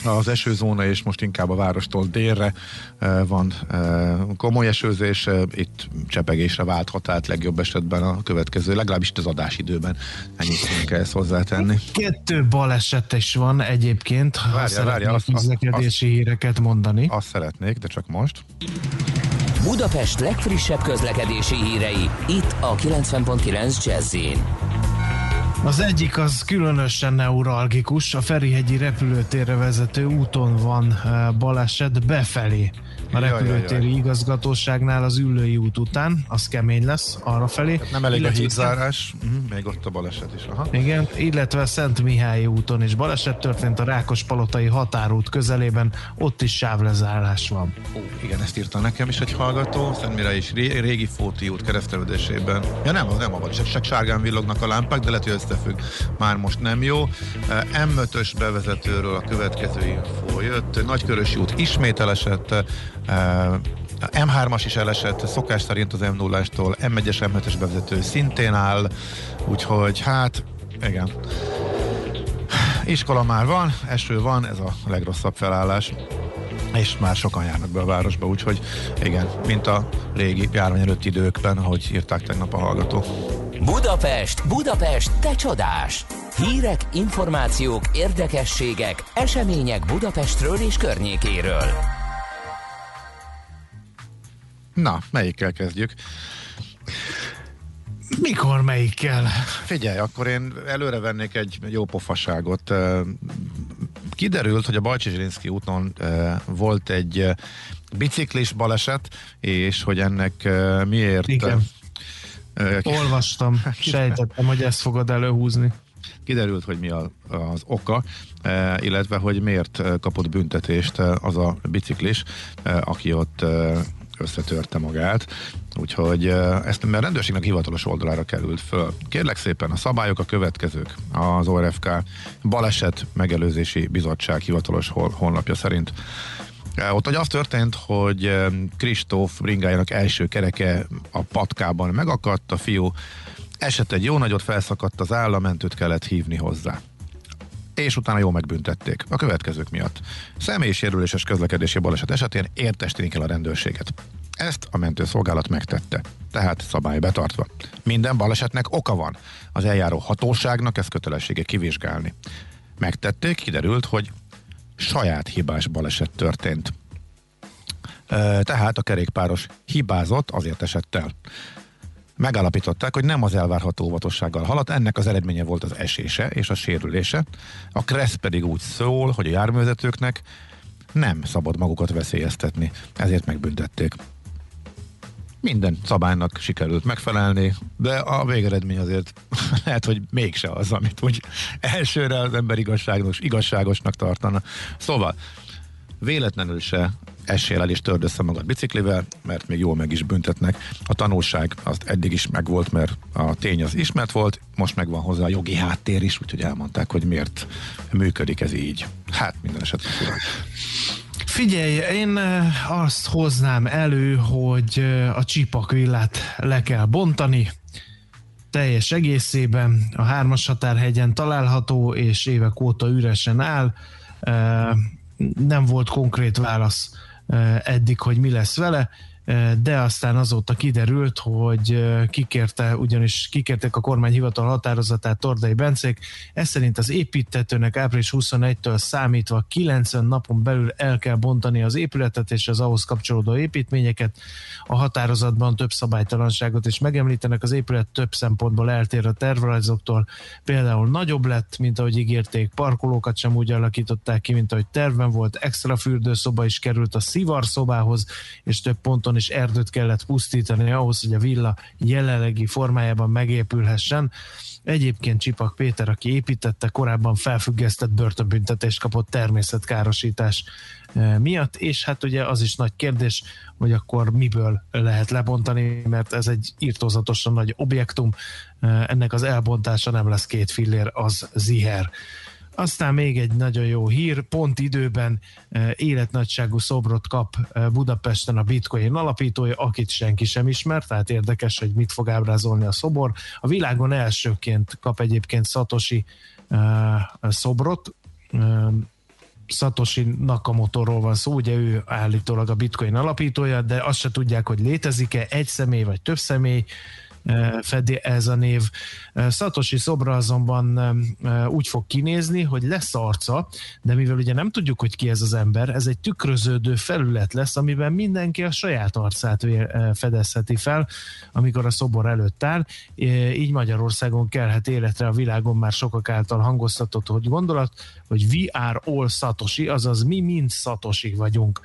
az esőzóna, és most inkább a várostól délre eh, van eh, komoly esőzés, eh, itt csepegésre válthat át legjobb esetben a következő, legalábbis az adásidőben ennyit kell ezt hozzátenni. Kettő baleset is van egyébként, ha várja, várja, közlekedési azt, híreket mondani. Azt szeretnék, de csak most. Budapest legfrissebb közlekedési hírei, itt a 90.9 jazz az egyik az különösen neuralgikus, a Ferihegyi repülőtérre vezető úton van eh, baleset befelé a repülőtéri igazgatóságnál az ülői út után, az kemény lesz arra felé. Tehát nem elég illetve, a hídzárás, uh-huh, még ott a baleset is. Aha. Igen, illetve Szent Mihály úton is baleset történt a Rákospalotai határút közelében, ott is sávlezárás van. Ó, igen, ezt írta nekem is egy hallgató, Szent Mihály is régi Fóti út keresztelődésében. Ja nem, nem, a csak, csak sárgán villognak a lámpák, de lehet, hogy összefügg. Már most nem jó. M5-ös bevezetőről a következő infó jött. Nagykörösi út ismét elesett, M3-as is elesett, szokás szerint az M0-tól, M1-es, M7-es bevezető szintén áll, úgyhogy hát, igen. Iskola már van, eső van, ez a legrosszabb felállás és már sokan járnak be a városba, úgyhogy igen, mint a régi járvány előtti időkben, ahogy írták tegnap a hallgató. Budapest, Budapest, te csodás! Hírek, információk, érdekességek, események Budapestről és környékéről. Na, melyikkel kezdjük? Mikor melyikkel? Figyelj, akkor én előre vennék egy jó pofaságot. Kiderült, hogy a Bajcsi Zsirinszki úton volt egy biciklis baleset, és hogy ennek miért... Igen. Olvastam, *laughs* sejtettem, hogy ezt fogod előhúzni. Kiderült, hogy mi a, az oka, illetve hogy miért kapott büntetést az a biciklis, aki ott összetörte magát, úgyhogy ezt a rendőrségnek hivatalos oldalára került föl. Kérlek szépen, a szabályok a következők. Az ORFK Baleset Megelőzési Bizottság hivatalos honlapja szerint ott hogy az történt, hogy Kristóf bringájának első kereke a patkában megakadt, a fiú esett egy jó nagyot, felszakadt az áll, a mentőt kellett hívni hozzá és utána jól megbüntették a következők miatt. Személyisérüléses közlekedési baleset esetén értesíteni kell a rendőrséget. Ezt a mentőszolgálat megtette, tehát szabály betartva. Minden balesetnek oka van. Az eljáró hatóságnak ez kötelessége kivizsgálni. Megtették, kiderült, hogy saját hibás baleset történt. Tehát a kerékpáros hibázott, azért esett el megállapították, hogy nem az elvárható óvatossággal haladt, ennek az eredménye volt az esése és a sérülése. A KRESZ pedig úgy szól, hogy a járművezetőknek nem szabad magukat veszélyeztetni, ezért megbüntették. Minden szabálynak sikerült megfelelni, de a végeredmény azért *laughs* lehet, hogy mégse az, amit úgy elsőre az ember igazságos, igazságosnak tartana. Szóval véletlenül se essél el és törd össze magad biciklivel, mert még jól meg is büntetnek. A tanulság azt eddig is megvolt, mert a tény az ismert volt, most megvan hozzá a jogi háttér is, úgyhogy elmondták, hogy miért működik ez így. Hát minden esetben. Figyelj, én eh, azt hoznám elő, hogy eh, a csipakvillát le kell bontani, teljes egészében. A hármas határhegyen található, és évek óta üresen áll. Eh, nem volt konkrét válasz eddig, hogy mi lesz vele. De aztán azóta kiderült, hogy kikérte, ugyanis kikérték a kormányhivatal határozatát Tordai Bencék, ez szerint az építetőnek április 21-től számítva 90 napon belül el kell bontani az épületet és az ahhoz kapcsolódó építményeket. A határozatban több szabálytalanságot is megemlítenek, az épület több szempontból eltér a tervrajzoktól, például nagyobb lett, mint ahogy ígérték, parkolókat sem úgy alakították ki, mint ahogy terven volt, extra fürdőszoba is került a szivarszobához, és több ponton otthon is erdőt kellett pusztítani ahhoz, hogy a villa jelenlegi formájában megépülhessen. Egyébként Csipak Péter, aki építette, korábban felfüggesztett börtönbüntetést kapott természetkárosítás eh, miatt, és hát ugye az is nagy kérdés, hogy akkor miből lehet lebontani, mert ez egy írtózatosan nagy objektum, eh, ennek az elbontása nem lesz két fillér, az ziher. Aztán még egy nagyon jó hír, pont időben e, életnagyságú szobrot kap e, Budapesten a Bitcoin alapítója, akit senki sem ismer, tehát érdekes, hogy mit fog ábrázolni a szobor. A világon elsőként kap egyébként Satoshi e, szobrot, Satoshi Nakamoto-ról van szó, ugye ő állítólag a Bitcoin alapítója, de azt se tudják, hogy létezik-e egy személy vagy több személy, fedi ez a név. Szatosi szobra azonban úgy fog kinézni, hogy lesz arca, de mivel ugye nem tudjuk, hogy ki ez az ember, ez egy tükröződő felület lesz, amiben mindenki a saját arcát fedezheti fel, amikor a szobor előtt áll. Így Magyarországon kelhet életre a világon már sokak által hangoztatott, hogy gondolat, hogy we are all Satoshi, azaz mi mind Satoshi vagyunk.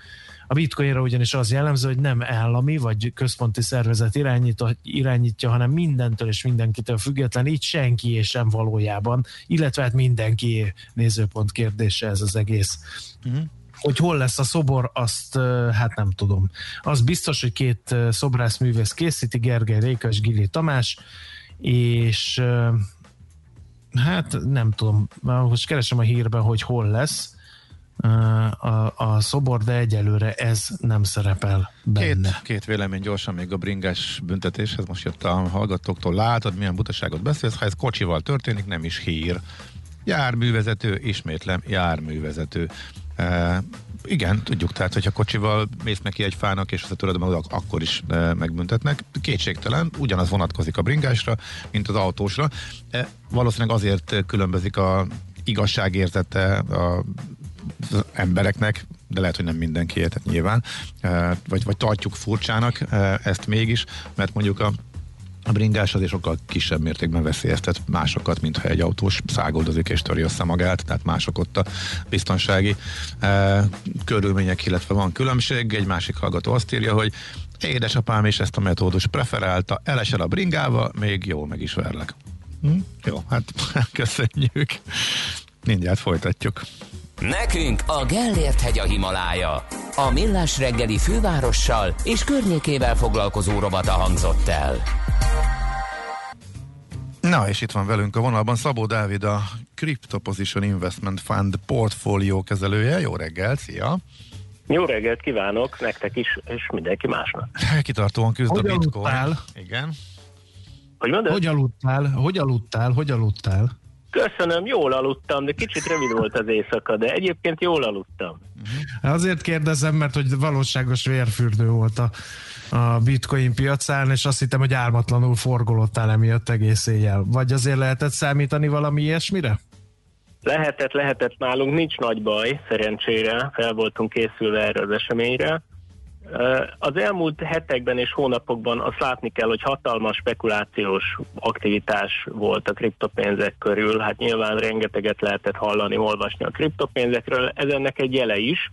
A bitcoinra ugyanis az jellemző, hogy nem állami vagy központi szervezet irányítja, irányítja, hanem mindentől és mindenkitől független, így senki és sem valójában, illetve hát mindenki nézőpont kérdése ez az egész. Uh-huh. Hogy hol lesz a szobor, azt hát nem tudom. Az biztos, hogy két szobrászművész készíti, Gergely Réka és Gili Tamás, és hát nem tudom, most keresem a hírben, hogy hol lesz, a, a szobor, de egyelőre ez nem szerepel benne. Két, két vélemény gyorsan még a bringás büntetéshez. Most jött a hallgatóktól, látod, milyen butaságot beszélsz, ha ez kocsival történik, nem is hír. Járművezető, ismétlem, járművezető. E, igen, tudjuk, tehát, hogyha kocsival mész neki egy fának, és tudod, hogy akkor is e, megbüntetnek. Kétségtelen, ugyanaz vonatkozik a bringásra, mint az autósra. E, valószínűleg azért különbözik a igazságérzete a embereknek, de lehet, hogy nem mindenki tehát nyilván, vagy, vagy tartjuk furcsának ezt mégis, mert mondjuk a a bringás azért sokkal kisebb mértékben veszélyeztet másokat, mint ha egy autós szágoldozik és töri össze magát, tehát mások ott a biztonsági e, körülmények, illetve van különbség. Egy másik hallgató azt írja, hogy édesapám is ezt a metódus preferálta, elesel a bringával, még jól meg is verlek. Hm? Jó, hát *laughs* köszönjük. Mindjárt folytatjuk. Nekünk a Gellért hegy a Himalája. A Millás reggeli fővárossal és környékével foglalkozó robata hangzott el. Na, és itt van velünk a vonalban Szabó Dávid, a Crypto Position Investment Fund portfólió kezelője. Jó reggelt, szia! Jó reggelt kívánok nektek is, és mindenki másnak. Kitartóan küzd hogy a bitcoin. Aludtál? Igen. Hogy mondod? Hogy aludtál? Hogy aludtál? Hogy aludtál? Köszönöm, jól aludtam, de kicsit rövid volt az éjszaka, de egyébként jól aludtam. Azért kérdezem, mert hogy valóságos vérfürdő volt a, a bitcoin piacán, és azt hittem, hogy álmatlanul forgolottál emiatt egész éjjel. Vagy azért lehetett számítani valami ilyesmire? Lehetett, lehetett nálunk, nincs nagy baj, szerencsére, fel voltunk készülve erre az eseményre. Az elmúlt hetekben és hónapokban azt látni kell, hogy hatalmas spekulációs aktivitás volt a kriptopénzek körül. Hát nyilván rengeteget lehetett hallani, olvasni a kriptopénzekről. Ez ennek egy jele is,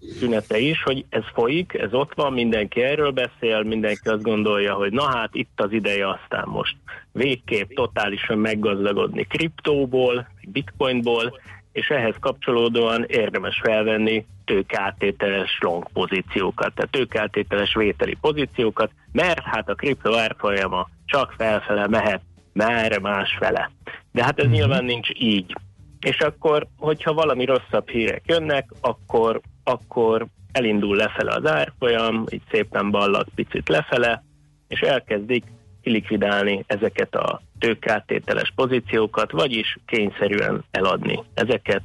szünete is, hogy ez folyik, ez ott van, mindenki erről beszél, mindenki azt gondolja, hogy na hát itt az ideje aztán most végképp totálisan meggazdagodni kriptóból, bitcoinból, és ehhez kapcsolódóan érdemes felvenni tőkeáttételes long pozíciókat, tehát tőkeáttételes vételi pozíciókat, mert hát a kripto árfolyama csak felfele mehet, merre másfele. De hát ez mm-hmm. nyilván nincs így. És akkor, hogyha valami rosszabb hírek jönnek, akkor, akkor elindul lefele az árfolyam, így szépen ballag picit lefele, és elkezdik kilikvidálni ezeket a tőkáttételes pozíciókat, vagyis kényszerűen eladni ezeket,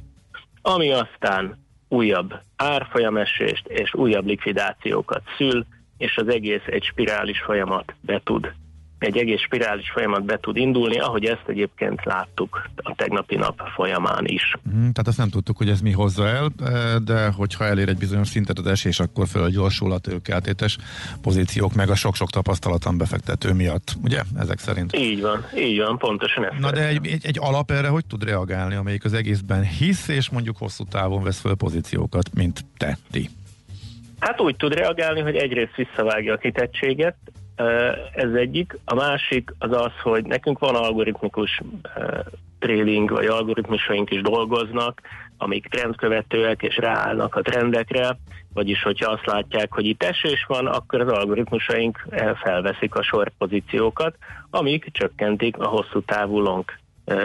ami aztán újabb árfolyamesést és újabb likvidációkat szül, és az egész egy spirális folyamat be tud egy egész spirális folyamat be tud indulni, ahogy ezt egyébként láttuk a tegnapi nap folyamán is. Mm, tehát azt nem tudtuk, hogy ez mi hozza el, eh, de hogyha elér egy bizonyos szintet az esés, akkor fölgyorsul a tőkeltétes pozíciók, meg a sok-sok tapasztalatlan befektető miatt, ugye? Ezek szerint. Így van, így van, pontosan ez. Na de egy, egy, egy alap erre hogy tud reagálni, amelyik az egészben hisz, és mondjuk hosszú távon vesz föl pozíciókat, mint te, ti? Hát úgy tud reagálni, hogy egyrészt visszavágja a kitettséget, ez egyik. A másik az az, hogy nekünk van algoritmikus trading, vagy algoritmusaink is dolgoznak, amik trendkövetőek és ráállnak a trendekre, vagyis hogyha azt látják, hogy itt esés van, akkor az algoritmusaink felveszik a short pozíciókat, amik csökkentik a hosszú távú long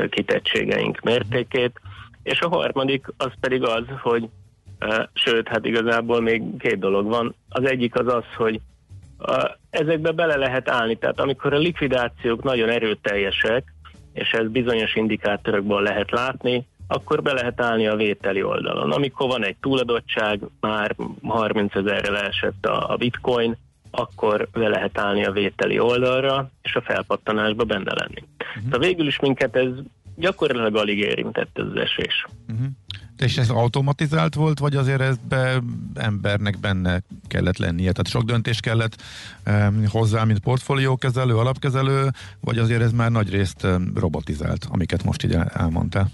kitettségeink mértékét. És a harmadik az pedig az, hogy sőt, hát igazából még két dolog van. Az egyik az az, hogy ezekbe bele lehet állni. Tehát amikor a likvidációk nagyon erőteljesek, és ez bizonyos indikátorokból lehet látni, akkor be lehet állni a vételi oldalon. Amikor van egy túladottság, már 30 ezerre leesett a, a bitcoin, akkor be lehet állni a vételi oldalra, és a felpattanásba benne lenni. Uh-huh. Tehát végül is minket ez gyakorlatilag alig érintett ez az esés. Uh-huh. És ez automatizált volt, vagy azért ez be, embernek benne kellett lennie? Tehát sok döntés kellett um, hozzá, mint portfóliókezelő, alapkezelő, vagy azért ez már nagy részt um, robotizált, amiket most így elmondtál?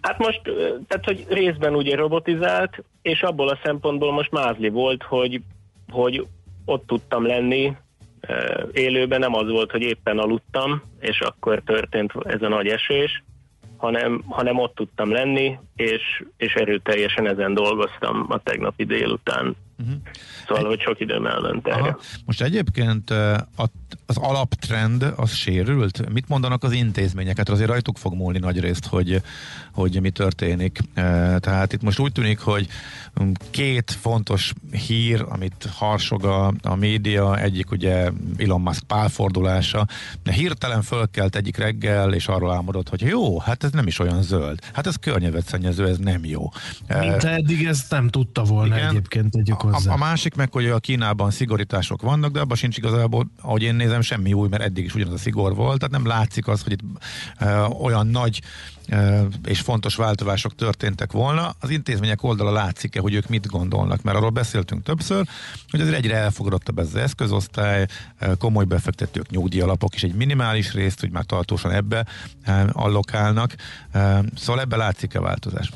Hát most, tehát hogy részben ugye robotizált, és abból a szempontból most mázli volt, hogy, hogy ott tudtam lenni, élőben nem az volt, hogy éppen aludtam, és akkor történt ez a nagy esés, hanem, hanem ott tudtam lenni, és, és erőteljesen ezen dolgoztam a tegnapi délután. Uh-huh. Szóval, Egy... hogy sok időm elment erre. Most egyébként az alaptrend az sérült? Mit mondanak az intézményeket? Azért rajtuk fog múlni nagy részt, hogy, hogy mi történik. Tehát itt most úgy tűnik, hogy két fontos hír, amit harsog a, a média, egyik ugye Elon Musk pálfordulása, de hirtelen fölkelt egyik reggel, és arról álmodott, hogy jó, hát ez nem is olyan zöld. Hát ez környezetszennyező, ez nem jó. Mint eddig ezt nem tudta volna Igen, egyébként tegyük hozzá. A, a másik meg, hogy a Kínában szigorítások vannak, de abban sincs igazából, ahogy én nézem, semmi új, mert eddig is ugyanaz a szigor volt, tehát nem látszik az, hogy itt e, olyan nagy és fontos változások történtek volna. Az intézmények oldala látszik-e, hogy ők mit gondolnak, mert arról beszéltünk többször, hogy azért egyre elfogadottabb ez az eszközosztály, komoly befektetők, nyugdíjalapok is egy minimális részt, hogy már tartósan ebbe allokálnak. Szóval ebbe látszik-e változás?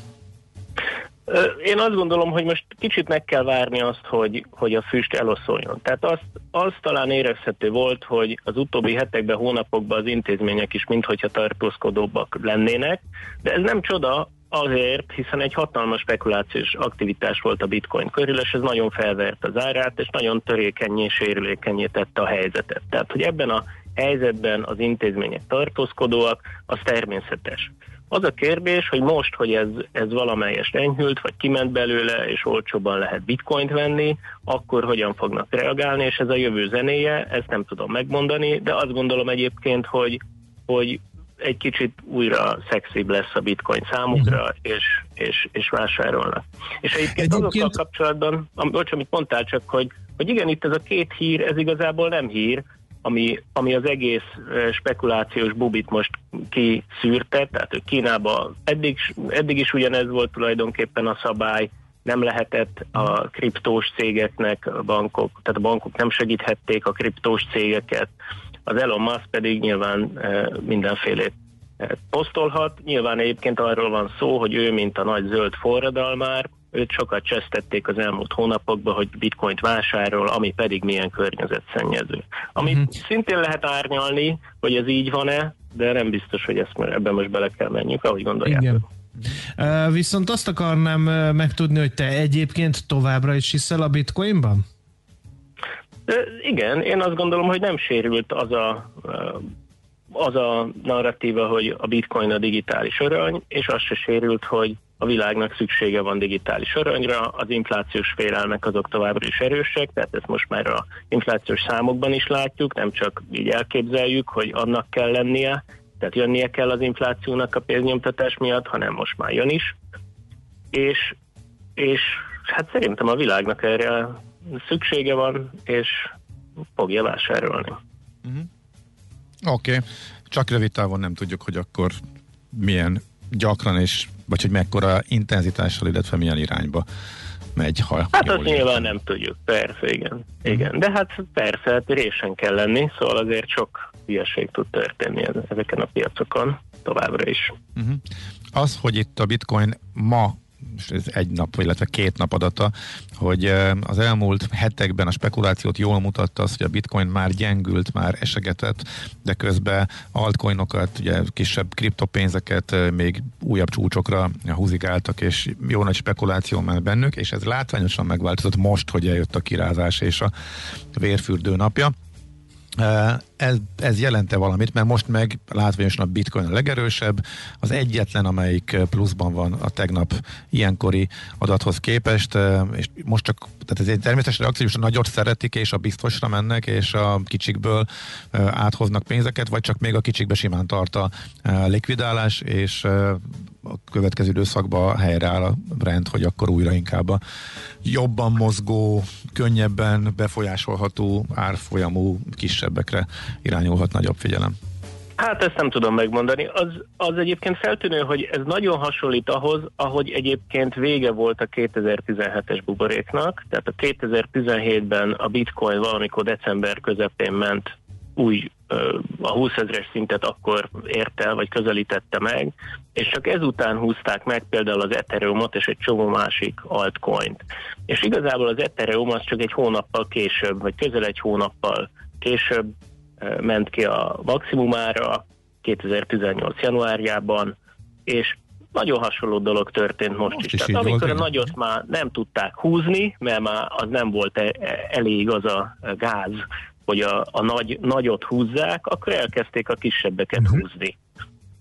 Én azt gondolom, hogy most kicsit meg kell várni azt, hogy, hogy a füst eloszoljon. Tehát azt, az talán érezhető volt, hogy az utóbbi hetekben, hónapokban az intézmények is minthogyha tartózkodóbbak lennének, de ez nem csoda azért, hiszen egy hatalmas spekulációs aktivitás volt a bitcoin körül, és ez nagyon felvert az árát, és nagyon törékenyé, sérülékenyé tette a helyzetet. Tehát, hogy ebben a helyzetben az intézmények tartózkodóak, az természetes. Az a kérdés, hogy most, hogy ez, ez valamelyest enyhült, vagy kiment belőle, és olcsóban lehet bitcoint venni, akkor hogyan fognak reagálni, és ez a jövő zenéje, ezt nem tudom megmondani, de azt gondolom egyébként, hogy, hogy egy kicsit újra szexibb lesz a bitcoin számukra, uh-huh. és, és, és vásárolnak. És egyébként, egyébként... azokkal kapcsolatban, amit mondtál csak, hogy, hogy igen, itt ez a két hír, ez igazából nem hír, ami, ami az egész spekulációs bubit most kiszűrte, tehát hogy Kínában eddig, eddig is ugyanez volt tulajdonképpen a szabály, nem lehetett a kriptós cégeknek a bankok, tehát a bankok nem segíthették a kriptós cégeket, az Elon Musk pedig nyilván mindenfélét posztolhat. Nyilván egyébként arról van szó, hogy ő, mint a nagy zöld forradalmár, őt sokat csesztették az elmúlt hónapokban, hogy bitcoint vásárol, ami pedig milyen környezetszennyező. Amit uh-huh. szintén lehet árnyalni, hogy ez így van-e, de nem biztos, hogy ezt ebben most bele kell menjünk, ahogy gondolják. Igen. Uh, viszont azt akarnám megtudni, hogy te egyébként továbbra is hiszel a bitcoinban? Uh, igen, én azt gondolom, hogy nem sérült az a uh, az a narratíva, hogy a bitcoin a digitális arany, és az se sérült, hogy a világnak szüksége van digitális aranyra, az inflációs félelmek azok továbbra is erősek, tehát ezt most már a inflációs számokban is látjuk, nem csak így elképzeljük, hogy annak kell lennie, tehát jönnie kell az inflációnak a pénznyomtatás miatt, hanem most már jön is. És, és hát szerintem a világnak erre szüksége van, és fogja vásárolni. Oké, okay. csak rövid távon nem tudjuk, hogy akkor milyen gyakran és vagy hogy mekkora intenzitással, illetve milyen irányba megy, ha Hát azt nyilván nem tudjuk, persze, igen. igen. De hát persze, hát résen kell lenni, szóval azért sok hülyeség tud történni ezeken a piacokon továbbra is. Uh-huh. Az, hogy itt a bitcoin ma ez egy nap, illetve két nap adata, hogy az elmúlt hetekben a spekulációt jól mutatta az, hogy a bitcoin már gyengült, már esegetett, de közben altcoinokat, ugye kisebb kriptopénzeket még újabb csúcsokra húzigáltak, és jó nagy spekuláció ment bennük, és ez látványosan megváltozott most, hogy eljött a kirázás és a vérfürdő napja. Ez, ez jelente valamit, mert most meg látványosan a bitcoin a legerősebb, az egyetlen, amelyik pluszban van a tegnap ilyenkori adathoz képest, és most csak, tehát ez egy természetes reakció, a nagyot szeretik, és a biztosra mennek, és a kicsikből áthoznak pénzeket, vagy csak még a kicsikbe simán tart a likvidálás, és a következő időszakban helyreáll a rend, hogy akkor újra inkább a jobban mozgó, könnyebben befolyásolható árfolyamú kisebbekre irányulhat nagyobb figyelem. Hát ezt nem tudom megmondani. Az, az egyébként feltűnő, hogy ez nagyon hasonlít ahhoz, ahogy egyébként vége volt a 2017-es buboréknak. Tehát a 2017-ben a bitcoin valamikor december közepén ment új a 20 ezeres szintet akkor ért el, vagy közelítette meg, és csak ezután húzták meg például az Ethereumot és egy csomó másik altcoint. És igazából az Ethereum az csak egy hónappal később, vagy közel egy hónappal később ment ki a maximumára 2018. januárjában, és nagyon hasonló dolog történt most, most is. is. Tehát amikor a nagyot már nem tudták húzni, mert már az nem volt e- e- elég az a gáz, hogy a, a nagy, nagyot húzzák, akkor elkezdték a kisebbeket uh-huh. húzni.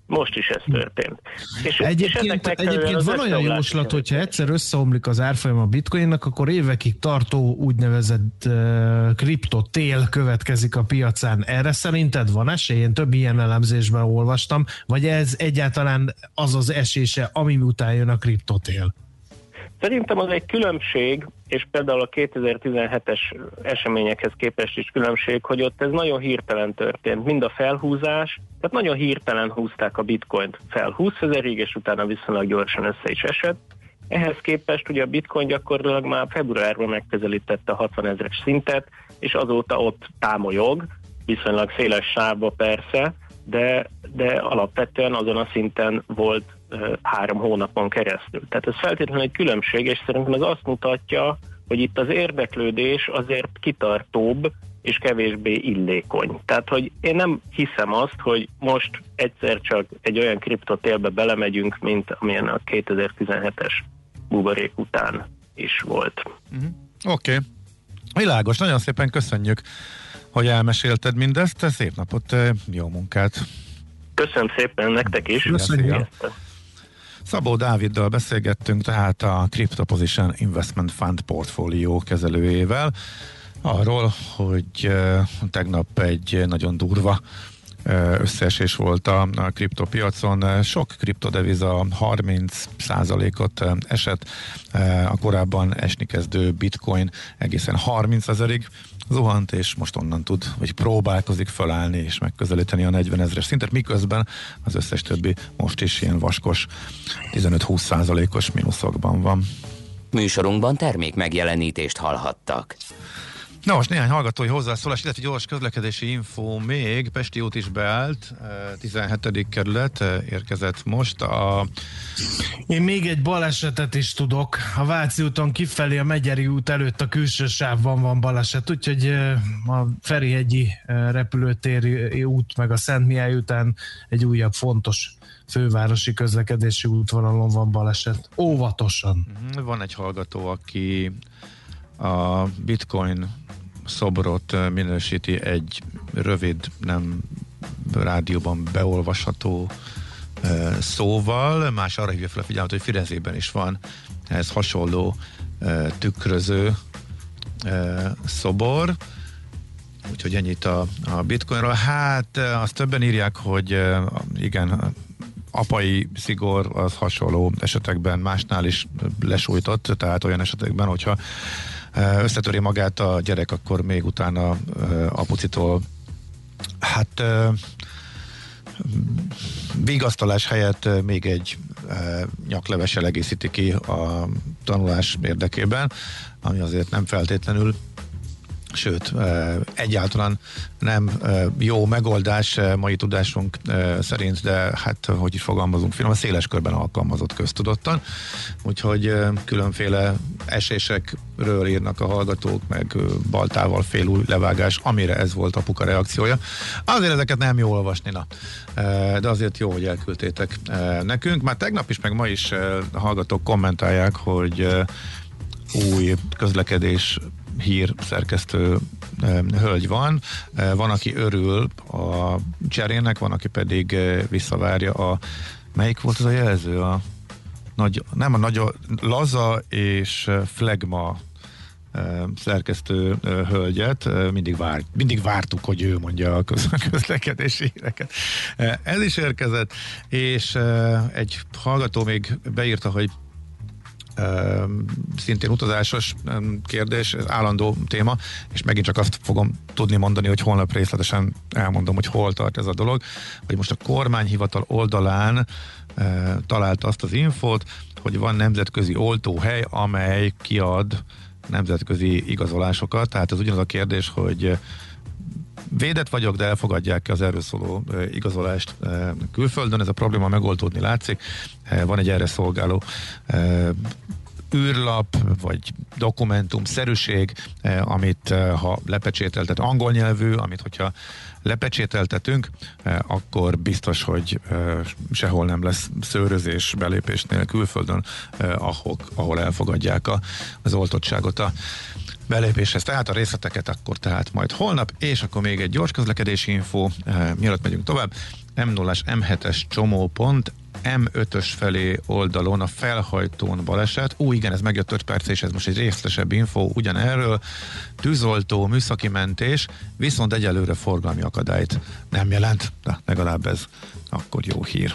Most is ez történt. És, egyébként és egyébként van olyan javaslat, hogyha egyszer összeomlik az árfolyam a bitcoinnak, akkor évekig tartó úgynevezett uh, kriptotél következik a piacán. Erre szerinted van esély? Én több ilyen elemzésben olvastam, vagy ez egyáltalán az az esése, ami után jön a kriptotél? Szerintem az egy különbség, és például a 2017-es eseményekhez képest is különbség, hogy ott ez nagyon hirtelen történt. Mind a felhúzás, tehát nagyon hirtelen húzták a bitcoint fel 20 ezerig, és utána viszonylag gyorsan össze is esett. Ehhez képest ugye a bitcoin gyakorlatilag már februárban megközelítette a 60 ezeres szintet, és azóta ott támolyog, viszonylag széles sávba persze, de, de alapvetően azon a szinten volt három hónapon keresztül. Tehát ez feltétlenül egy különbség, és szerintem ez azt mutatja, hogy itt az érdeklődés azért kitartóbb és kevésbé illékony. Tehát, hogy én nem hiszem azt, hogy most egyszer csak egy olyan kriptotélbe belemegyünk, mint amilyen a 2017-es buborék után is volt. Uh-huh. Oké. Okay. Világos, nagyon szépen köszönjük, hogy elmesélted mindezt. Szép napot, jó munkát! Köszönöm szépen nektek is! Köszönjük! Szabó Dáviddal beszélgettünk, tehát a Crypto Investment Fund portfólió kezelőjével, arról, hogy tegnap egy nagyon durva összeesés volt a, a kriptopiacon. Sok kriptodeviza 30 ot esett, a korábban esni kezdő bitcoin egészen 30 ezerig zuhant, és most onnan tud, vagy próbálkozik felállni és megközelíteni a 40 ezeres szintet, miközben az összes többi most is ilyen vaskos 15-20 százalékos mínuszokban van. Műsorunkban termék megjelenítést hallhattak. Na most néhány hallgatói hozzászólás, illetve gyors közlekedési info még. Pesti út is beállt, 17. Eh, kerület eh, érkezett most. A... Én még egy balesetet is tudok. A Váci úton kifelé a Megyeri út előtt a külső sávban van baleset, úgyhogy eh, a Ferihegyi repülőtéri út meg a Szent Mihály után egy újabb fontos fővárosi közlekedési útvonalon van baleset. Óvatosan. Mhm, van egy hallgató, aki a bitcoin szobrot minősíti egy rövid, nem rádióban beolvasható szóval, más arra hívja fel a figyelmet, hogy Firenzében is van ez hasonló tükröző szobor, úgyhogy ennyit a, a bitcoinról. Hát azt többen írják, hogy igen, apai szigor az hasonló esetekben másnál is lesújtott, tehát olyan esetekben, hogyha összetöri magát a gyerek, akkor még utána apucitól. Hát vigasztalás helyett még egy nyaklevessel egészíti ki a tanulás érdekében, ami azért nem feltétlenül sőt, egyáltalán nem jó megoldás mai tudásunk szerint, de hát, hogy is fogalmazunk finom, a széles körben alkalmazott köztudottan, úgyhogy különféle esésekről írnak a hallgatók, meg baltával félúj levágás, amire ez volt apuka reakciója. Azért ezeket nem jó olvasni, na. de azért jó, hogy elküldtétek nekünk. Már tegnap is, meg ma is hallgatók kommentálják, hogy új közlekedés hír szerkesztő hölgy van. Van, aki örül a cserének, van, aki pedig visszavárja a melyik volt az a jelző? A nagy, nem a nagy, laza és flegma szerkesztő hölgyet, mindig, vár, mindig vártuk, hogy ő mondja a *laughs* közlekedési híreket. Ez is érkezett, és egy hallgató még beírta, hogy szintén utazásos kérdés, állandó téma, és megint csak azt fogom tudni mondani, hogy holnap részletesen elmondom, hogy hol tart ez a dolog, hogy most a kormányhivatal oldalán talált azt az infót, hogy van nemzetközi oltóhely, amely kiad nemzetközi igazolásokat, tehát ez ugyanaz a kérdés, hogy védett vagyok, de elfogadják az erről szóló igazolást külföldön. Ez a probléma megoldódni látszik. Van egy erre szolgáló űrlap, vagy dokumentum szerűség, amit ha lepecsételtet, angol nyelvű, amit hogyha lepecsételtetünk, akkor biztos, hogy sehol nem lesz szőrözés belépésnél külföldön, ahol, ahol elfogadják az oltottságot a belépéshez. Tehát a részleteket akkor tehát majd holnap, és akkor még egy gyors közlekedési info, eh, mielőtt megyünk tovább. M0-as, M7-es csomópont, M5-ös felé oldalon a felhajtón baleset. Ú, igen, ez megjött 5 perc, és ez most egy részletesebb info ugyanerről. Tűzoltó, műszaki mentés, viszont egyelőre forgalmi akadályt nem jelent, de legalább ez akkor jó hír.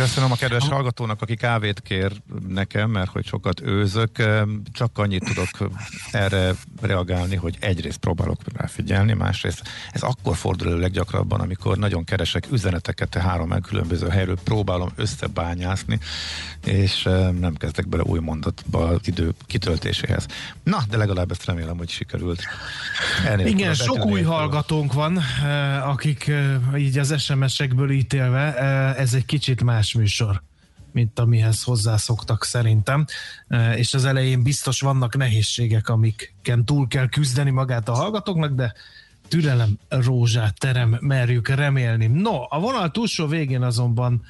Köszönöm a kedves hallgatónak, aki kávét kér nekem, mert hogy sokat őzök. Csak annyit tudok erre reagálni, hogy egyrészt próbálok rá figyelni, másrészt ez akkor fordul elő leggyakrabban, amikor nagyon keresek üzeneteket a három különböző helyről, próbálom összebányászni, és nem kezdek bele új mondatba az idő kitöltéséhez. Na, de legalább ezt remélem, hogy sikerült. Elnézést, Igen, sok új hallgatónk van, akik így az SMS-ekből ítélve, ez egy kicsit más más műsor, mint amihez hozzászoktak szerintem, és az elején biztos vannak nehézségek, amiken túl kell küzdeni magát a hallgatóknak, de türelem rózsát terem, merjük remélni. No, a vonal túlsó végén azonban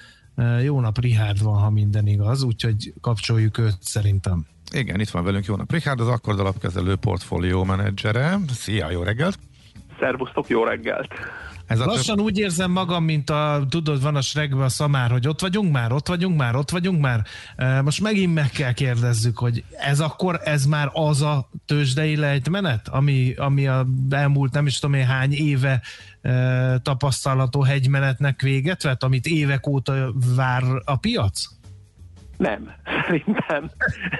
jó nap Rihárd van, ha minden igaz, úgyhogy kapcsoljuk őt szerintem. Igen, itt van velünk jó nap Richard, az Akkord alapkezelő portfólió menedzsere. Szia, jó reggelt! Szervusztok, jó reggelt! Ez a Lassan több... úgy érzem magam, mint a, tudod, van a sregbe a szamár, hogy ott vagyunk már, ott vagyunk már, ott vagyunk már. Most megint meg kell kérdezzük, hogy ez akkor, ez már az a tőzsdei lejtmenet, ami, ami a elmúlt nem is tudom én hány éve tapasztalható hegymenetnek véget vett, amit évek óta vár a piac? Nem, szerintem.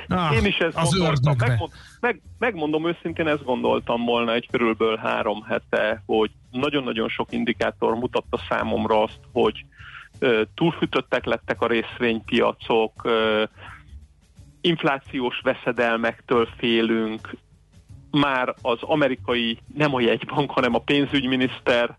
Ah, Én is ezt az gondoltam. Megmond, meg, megmondom őszintén, ezt gondoltam volna egy körülbelül három hete, hogy nagyon-nagyon sok indikátor mutatta számomra azt, hogy túlfűtöttek lettek a részvénypiacok, inflációs veszedelmektől félünk, már az amerikai, nem a jegybank, hanem a pénzügyminiszter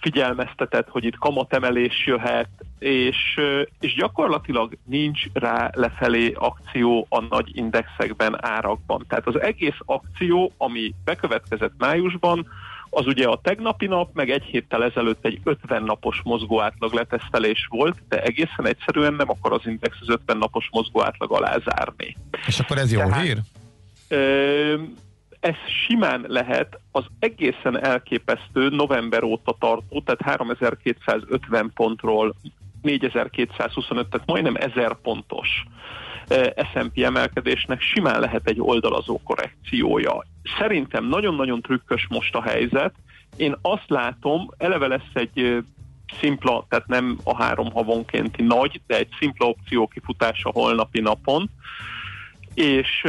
figyelmeztetett, hogy itt kamatemelés jöhet, és, és gyakorlatilag nincs rá lefelé akció a nagy indexekben, árakban. Tehát az egész akció, ami bekövetkezett májusban, az ugye a tegnapi nap, meg egy héttel ezelőtt egy 50 napos mozgóátlag letesztelés volt, de egészen egyszerűen nem akar az index az 50 napos mozgóátlag alá zárni. És akkor ez jó Tehát, hír? Ö, ez simán lehet az egészen elképesztő november óta tartó, tehát 3250 pontról 4225, tehát majdnem 1000 pontos S&P emelkedésnek simán lehet egy oldalazó korrekciója. Szerintem nagyon-nagyon trükkös most a helyzet. Én azt látom, eleve lesz egy szimpla, tehát nem a három havonkénti nagy, de egy szimpla opció kifutása holnapi napon, és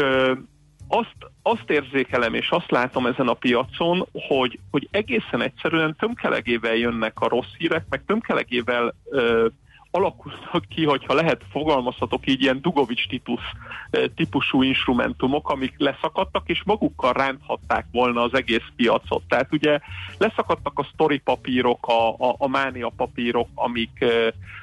azt, azt érzékelem, és azt látom ezen a piacon, hogy, hogy egészen egyszerűen tömkelegével jönnek a rossz hírek, meg tömkelegével ö, alakulnak ki, hogyha lehet fogalmazhatok így, ilyen Dugovics típus, típusú instrumentumok, amik leszakadtak, és magukkal ránthatták volna az egész piacot. Tehát ugye leszakadtak a story papírok, a, a, a mánia papírok, amik,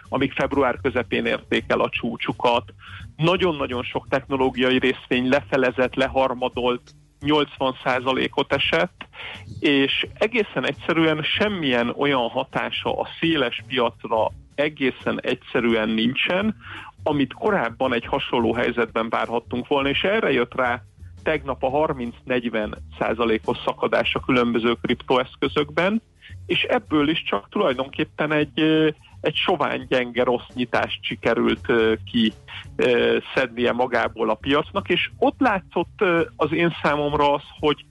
amik február közepén érték el a csúcsukat. Nagyon-nagyon sok technológiai részvény lefelezett, leharmadolt, 80%-ot esett, és egészen egyszerűen semmilyen olyan hatása a széles piacra egészen egyszerűen nincsen, amit korábban egy hasonló helyzetben várhattunk volna, és erre jött rá tegnap a 30-40 százalékos szakadás a különböző kriptoeszközökben, és ebből is csak tulajdonképpen egy, egy sovány gyenge rossz nyitást sikerült ki szednie magából a piacnak, és ott látszott az én számomra az, hogy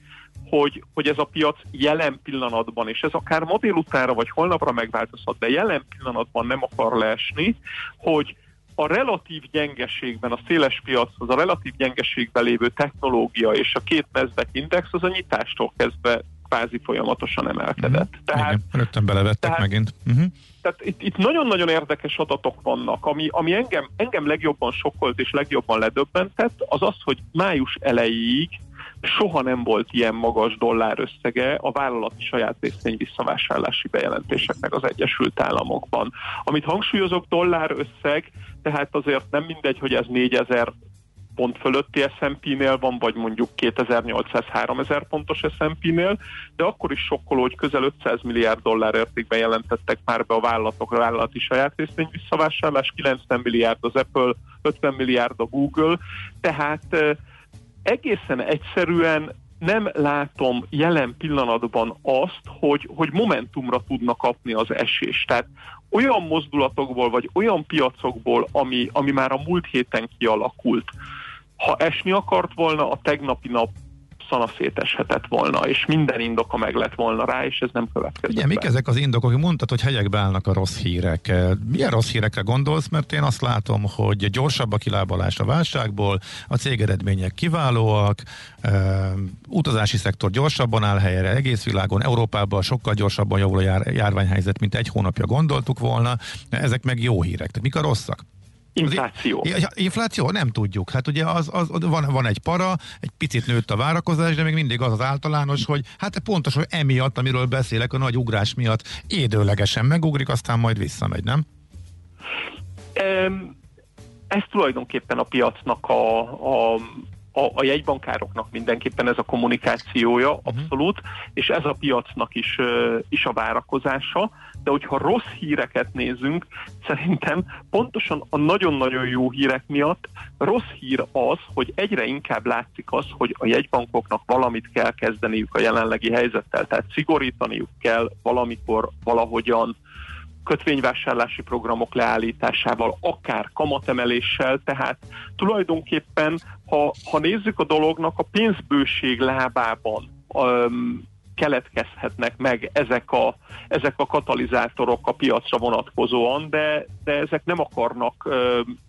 hogy, hogy ez a piac jelen pillanatban, és ez akár ma délutára vagy holnapra megváltozhat, de jelen pillanatban nem akar leesni, hogy a relatív gyengeségben, a széles piachoz, a relatív gyengeségben lévő technológia és a két Nasdaq index az a nyitástól kezdve kvázi folyamatosan emelkedett. Mm, tehát, igen, rögtön belevettek tehát, megint. Uh-huh. Tehát itt, itt nagyon-nagyon érdekes adatok vannak, ami, ami engem, engem legjobban sokkolt és legjobban ledöbbentett, az az, hogy május elejéig soha nem volt ilyen magas dollár összege a vállalati saját részvény visszavásárlási bejelentéseknek az Egyesült Államokban. Amit hangsúlyozok, dollár összeg, tehát azért nem mindegy, hogy ez 4000 pont fölötti S&P-nél van, vagy mondjuk 2800-3000 pontos S&P-nél, de akkor is sokkoló, hogy közel 500 milliárd dollár értékben jelentettek már be a vállalatok a vállalati saját részvény visszavásárlás, 90 milliárd az Apple, 50 milliárd a Google, tehát egészen egyszerűen nem látom jelen pillanatban azt, hogy, hogy momentumra tudnak kapni az esés. Tehát olyan mozdulatokból, vagy olyan piacokból, ami, ami már a múlt héten kialakult, ha esni akart volna, a tegnapi nap szana széteshetett volna, és minden indoka meg lett volna rá, és ez nem következett. Ugye, mik ezek az indokok? Mondtad, hogy helyekbe állnak a rossz hírek. Milyen rossz hírekre gondolsz? Mert én azt látom, hogy gyorsabb a kilábalás a válságból, a cégeredmények kiválóak, uh, utazási szektor gyorsabban áll helyre egész világon, Európában sokkal gyorsabban javul a jár, járványhelyzet, mint egy hónapja gondoltuk volna. Ezek meg jó hírek. Tehát mik a rosszak? Infláció. Az, infláció? Nem tudjuk. Hát ugye az, az, van, van egy para, egy picit nőtt a várakozás, de még mindig az az általános, hogy hát pontosan emiatt, amiről beszélek, a nagy ugrás miatt édőlegesen megugrik, aztán majd visszamegy, nem? Ez tulajdonképpen a piacnak a, a a, a jegybankároknak mindenképpen ez a kommunikációja, uh-huh. abszolút, és ez a piacnak is, is a várakozása, de hogyha rossz híreket nézünk, szerintem pontosan a nagyon-nagyon jó hírek miatt rossz hír az, hogy egyre inkább látszik az, hogy a jegybankoknak valamit kell kezdeniük a jelenlegi helyzettel, tehát szigorítaniuk kell valamikor, valahogyan, kötvényvásárlási programok leállításával, akár kamatemeléssel, tehát tulajdonképpen, ha, ha nézzük a dolognak, a pénzbőség lábában keletkezhetnek meg ezek a, ezek a katalizátorok a piacra vonatkozóan, de, de ezek nem akarnak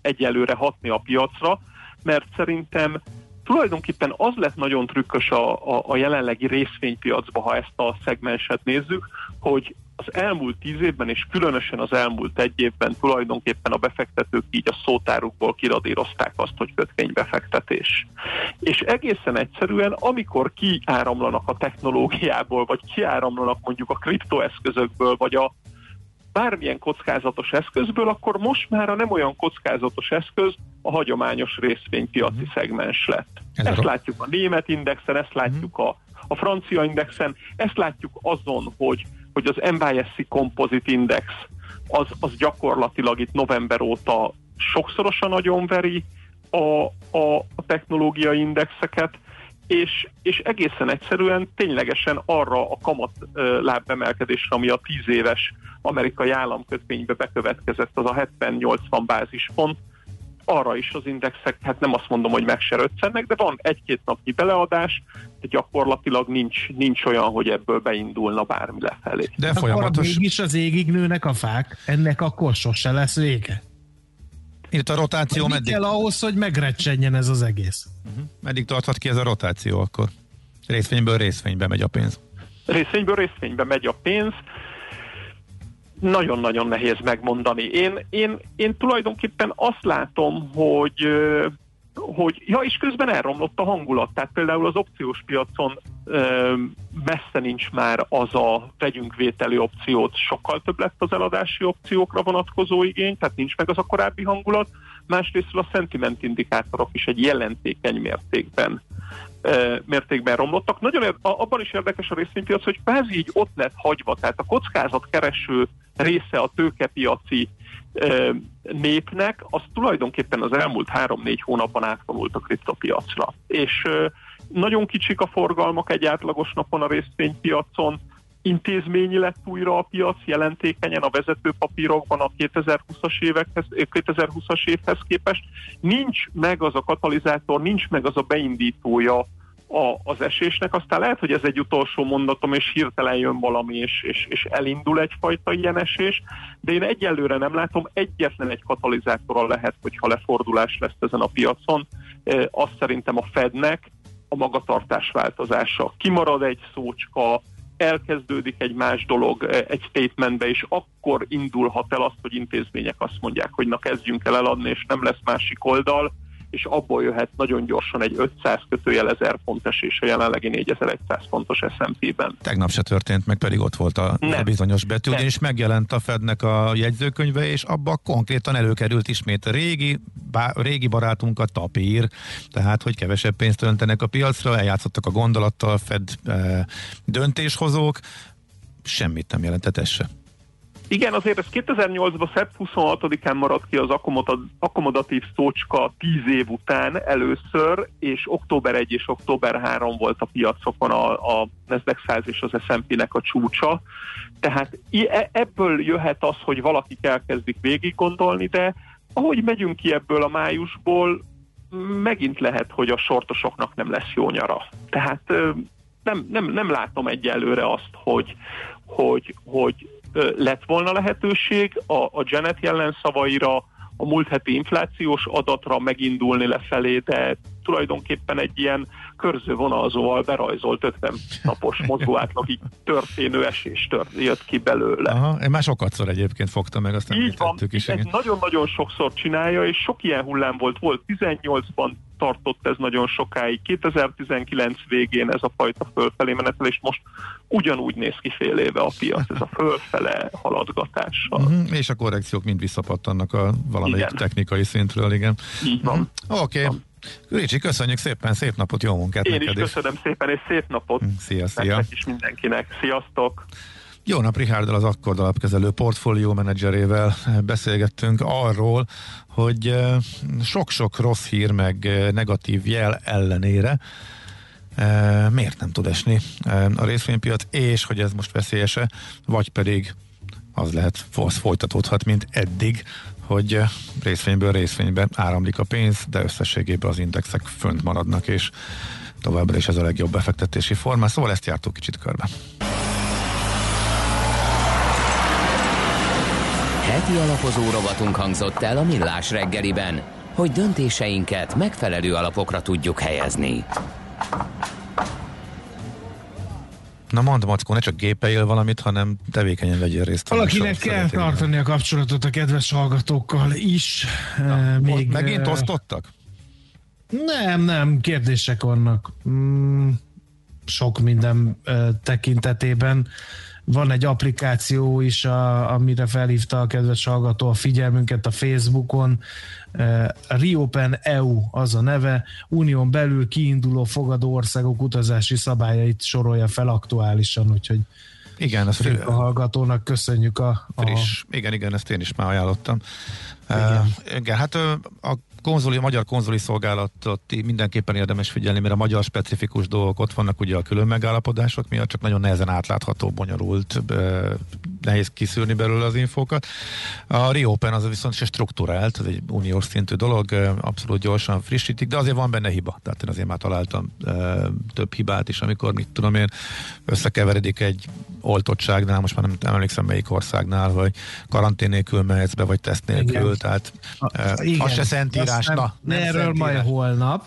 egyelőre hatni a piacra, mert szerintem tulajdonképpen az lett nagyon trükkös a, a, a jelenlegi részvénypiacban, ha ezt a szegmenset nézzük, hogy az elmúlt tíz évben, és különösen az elmúlt egy évben tulajdonképpen a befektetők így a szótárukból kiradírozták azt, hogy kötvénybefektetés. És egészen egyszerűen, amikor kiáramlanak a technológiából, vagy kiáramlanak mondjuk a kriptoeszközökből, vagy a bármilyen kockázatos eszközből, akkor most már a nem olyan kockázatos eszköz a hagyományos részvénypiaci uh-huh. szegmens lett. Ez ezt látjuk a német indexen, ezt látjuk uh-huh. a, a francia indexen, ezt látjuk azon, hogy hogy az NYSE Composite Index az, az gyakorlatilag itt november óta sokszorosan nagyon veri a, a, a technológiai indexeket, és, és egészen egyszerűen ténylegesen arra a kamat lábemelkedésre, ami a 10 éves amerikai államkötvénybe bekövetkezett, az a 70-80 bázispont, arra is az indexek, hát nem azt mondom, hogy meg se röccennek, de van egy-két napnyi beleadás, de gyakorlatilag nincs, nincs olyan, hogy ebből beindulna bármi lefelé. De akkor folyamatos... mégis az égig nőnek a fák, ennek akkor sose lesz vége. Itt a rotáció meddig? kell ahhoz, hogy megrecsenjen ez az egész? Uh-huh. Meddig tarthat ki ez a rotáció akkor? Részvényből részvénybe megy a pénz. Részvényből részvénybe megy a pénz nagyon-nagyon nehéz megmondani. Én, én, én tulajdonképpen azt látom, hogy hogy, ja, és közben elromlott a hangulat. Tehát például az opciós piacon ö, messze nincs már az a vegyünk vételi opciót, sokkal több lett az eladási opciókra vonatkozó igény, tehát nincs meg az a korábbi hangulat. Másrészt a sentiment indikátorok is egy jelentékeny mértékben mértékben romlottak. Nagyon abban is érdekes a részvénypiac, hogy kvázi így ott lett hagyva, tehát a kockázat kereső része a tőkepiaci népnek, az tulajdonképpen az elmúlt három-négy hónapban átvonult a kriptopiacra. És nagyon kicsik a forgalmak egy átlagos napon a részvénypiacon, intézményi lett újra a piac jelentékenyen a vezetőpapírokban a 2020-as, évekhez, 2020-as évhez képest. Nincs meg az a katalizátor, nincs meg az a beindítója a, az esésnek, aztán lehet, hogy ez egy utolsó mondatom, és hirtelen jön valami, és, és, és elindul egyfajta ilyen esés, de én egyelőre nem látom, egyetlen egy katalizátorral lehet, hogyha lefordulás lesz ezen a piacon, e, azt szerintem a Fednek a magatartás változása. Kimarad egy szócska, elkezdődik egy más dolog eh, egy statementbe, és akkor indulhat el azt, hogy intézmények azt mondják, hogy na kezdjünk el eladni, és nem lesz másik oldal, és abból jöhet nagyon gyorsan egy 500 kötőjel 1000 pont esés a jelenlegi 4100 pontos S&P-ben. Tegnap se történt, meg pedig ott volt a, a bizonyos betű, és megjelent a Fednek a jegyzőkönyve, és abban konkrétan előkerült ismét a régi, bá, régi barátunk a tapír, tehát hogy kevesebb pénzt öntenek a piacra, eljátszottak a gondolattal Fed e, döntéshozók, semmit nem jelentett ez se. Igen, azért ez 2008-ban szebb 26-án maradt ki az akkomodatív szócska 10 év után először, és október 1 és október 3 volt a piacokon a, a Nasdaq 100 és az S&P-nek a csúcsa. Tehát e, ebből jöhet az, hogy valakik elkezdik végig gondolni, de ahogy megyünk ki ebből a májusból, megint lehet, hogy a sortosoknak nem lesz jó nyara. Tehát nem, nem, nem látom egyelőre azt, hogy, hogy, hogy lett volna lehetőség a, a Janet jelen szavaira, a múlt heti inflációs adatra megindulni lefelé, de tulajdonképpen egy ilyen körző vonalzóval berajzolt 50 napos mozgó átlagig történő esés tört, jött ki belőle. Aha, én már szor egyébként fogtam meg, azt Így van, is. Ez nagyon-nagyon sokszor csinálja, és sok ilyen hullám volt. Volt 18-ban tartott ez nagyon sokáig. 2019 végén ez a fajta fölfelé menetel, és most ugyanúgy néz ki fél éve a piac, ez a fölfele haladgatással. Uh-huh, és a korrekciók mind visszapattannak a valamelyik igen. technikai szintről, igen. Így van. Uh-huh. Oké. Okay. Ricsi, köszönjük szépen, szép napot, jó munkát Én neked is köszönöm szépen, és szép napot. Szia, szia. Nektek is mindenkinek. Sziasztok! Jó nap, Rihárdal az Akkord alapkezelő portfólió menedzserével beszélgettünk arról, hogy sok-sok rossz hír meg negatív jel ellenére miért nem tud esni a részvénypiac, és hogy ez most veszélyese, vagy pedig az lehet, az folytatódhat, mint eddig, hogy részvényből részvénybe áramlik a pénz, de összességében az indexek fönt maradnak, és továbbra is ez a legjobb befektetési forma, szóval ezt jártuk kicsit körbe. Heti alapozó rovatunk hangzott el a Millás reggeliben, hogy döntéseinket megfelelő alapokra tudjuk helyezni. Na mondd, Mackó, ne csak gépeljél valamit, hanem tevékenyen vegyél részt. Valakinek kell tartani a kapcsolatot a kedves hallgatókkal is. Na, még megint osztottak? Nem, nem, kérdések vannak. Mm, sok minden tekintetében. Van egy applikáció is, a, amire felhívta a kedves hallgató a figyelmünket a Facebookon. Uh, Reopen EU az a neve. Unión belül kiinduló fogadó országok utazási szabályait sorolja fel aktuálisan, úgyhogy igen, ezt a hallgatónak köszönjük a, a... Friss. Igen, igen, ezt én is már ajánlottam. Igen, uh, igen hát a konzoli, a magyar konzoli szolgálatot mindenképpen érdemes figyelni, mert a magyar specifikus dolgok ott vannak ugye a külön megállapodások miatt, csak nagyon nehezen átlátható, bonyolult, nehéz kiszűrni belőle az infókat. A Reopen az viszont se struktúrált, ez egy uniós szintű dolog, abszolút gyorsan frissítik, de azért van benne hiba. Tehát én azért már találtam több hibát is, amikor, mit tudom én, összekeveredik egy oltottságnál, most már nem, emlékszem melyik országnál, hogy karantén nélkül mehetsz be, vagy teszt nélkül, igen. tehát igen. az se szentírás. Nem, Na, nem erről majd holnap.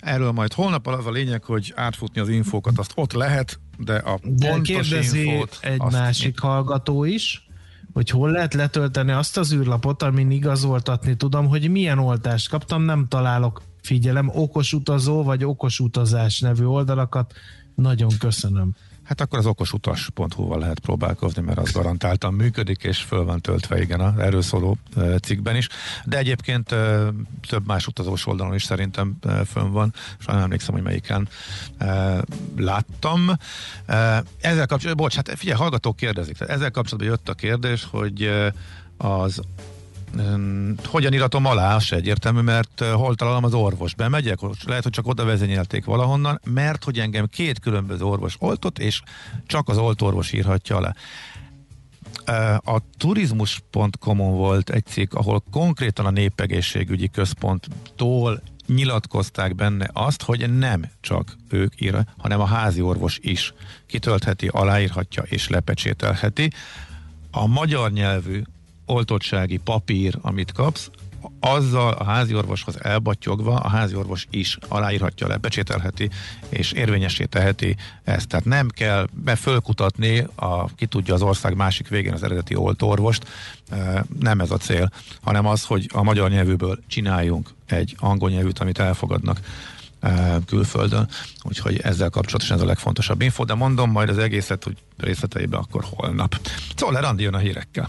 Erről majd holnap az a lényeg, hogy átfutni az infókat, azt ott lehet, de a de pontos kérdezi infót, egy másik mi? hallgató is, hogy hol lehet letölteni azt az űrlapot, amin igazoltatni tudom, hogy milyen oltást kaptam, nem találok, figyelem, okos utazó vagy okos utazás nevű oldalakat. Nagyon köszönöm hát akkor az okosutas.hu-val lehet próbálkozni, mert az garantáltan működik, és föl van töltve, igen, az erről szóló cikkben is. De egyébként több más utazós oldalon is szerintem fönn van, és nem emlékszem, hogy melyiken láttam. Ezzel kapcsolatban, bocs, hát figyelj, hallgatók kérdezik. Ezzel kapcsolatban jött a kérdés, hogy az hogyan iratom alá, se egyértelmű, mert hol találom az orvos. Bemegyek, lehet, hogy csak oda vezényelték valahonnan, mert hogy engem két különböző orvos oltott, és csak az oltorvos írhatja alá. A turizmus.com-on volt egy cikk, ahol konkrétan a népegészségügyi központtól nyilatkozták benne azt, hogy nem csak ők ír, hanem a házi orvos is kitöltheti, aláírhatja és lepecsételheti. A magyar nyelvű oltottsági papír, amit kapsz, azzal a háziorvoshoz elbattyogva a háziorvos is aláírhatja le, becsételheti és érvényesé teheti ezt. Tehát nem kell be fölkutatni, a, ki tudja az ország másik végén az eredeti oltorvost, nem ez a cél, hanem az, hogy a magyar nyelvűből csináljunk egy angol nyelvűt, amit elfogadnak külföldön, úgyhogy ezzel kapcsolatosan ez a legfontosabb info, de mondom majd az egészet, hogy részleteibe akkor holnap. Szóval Randi jön a hírekkel.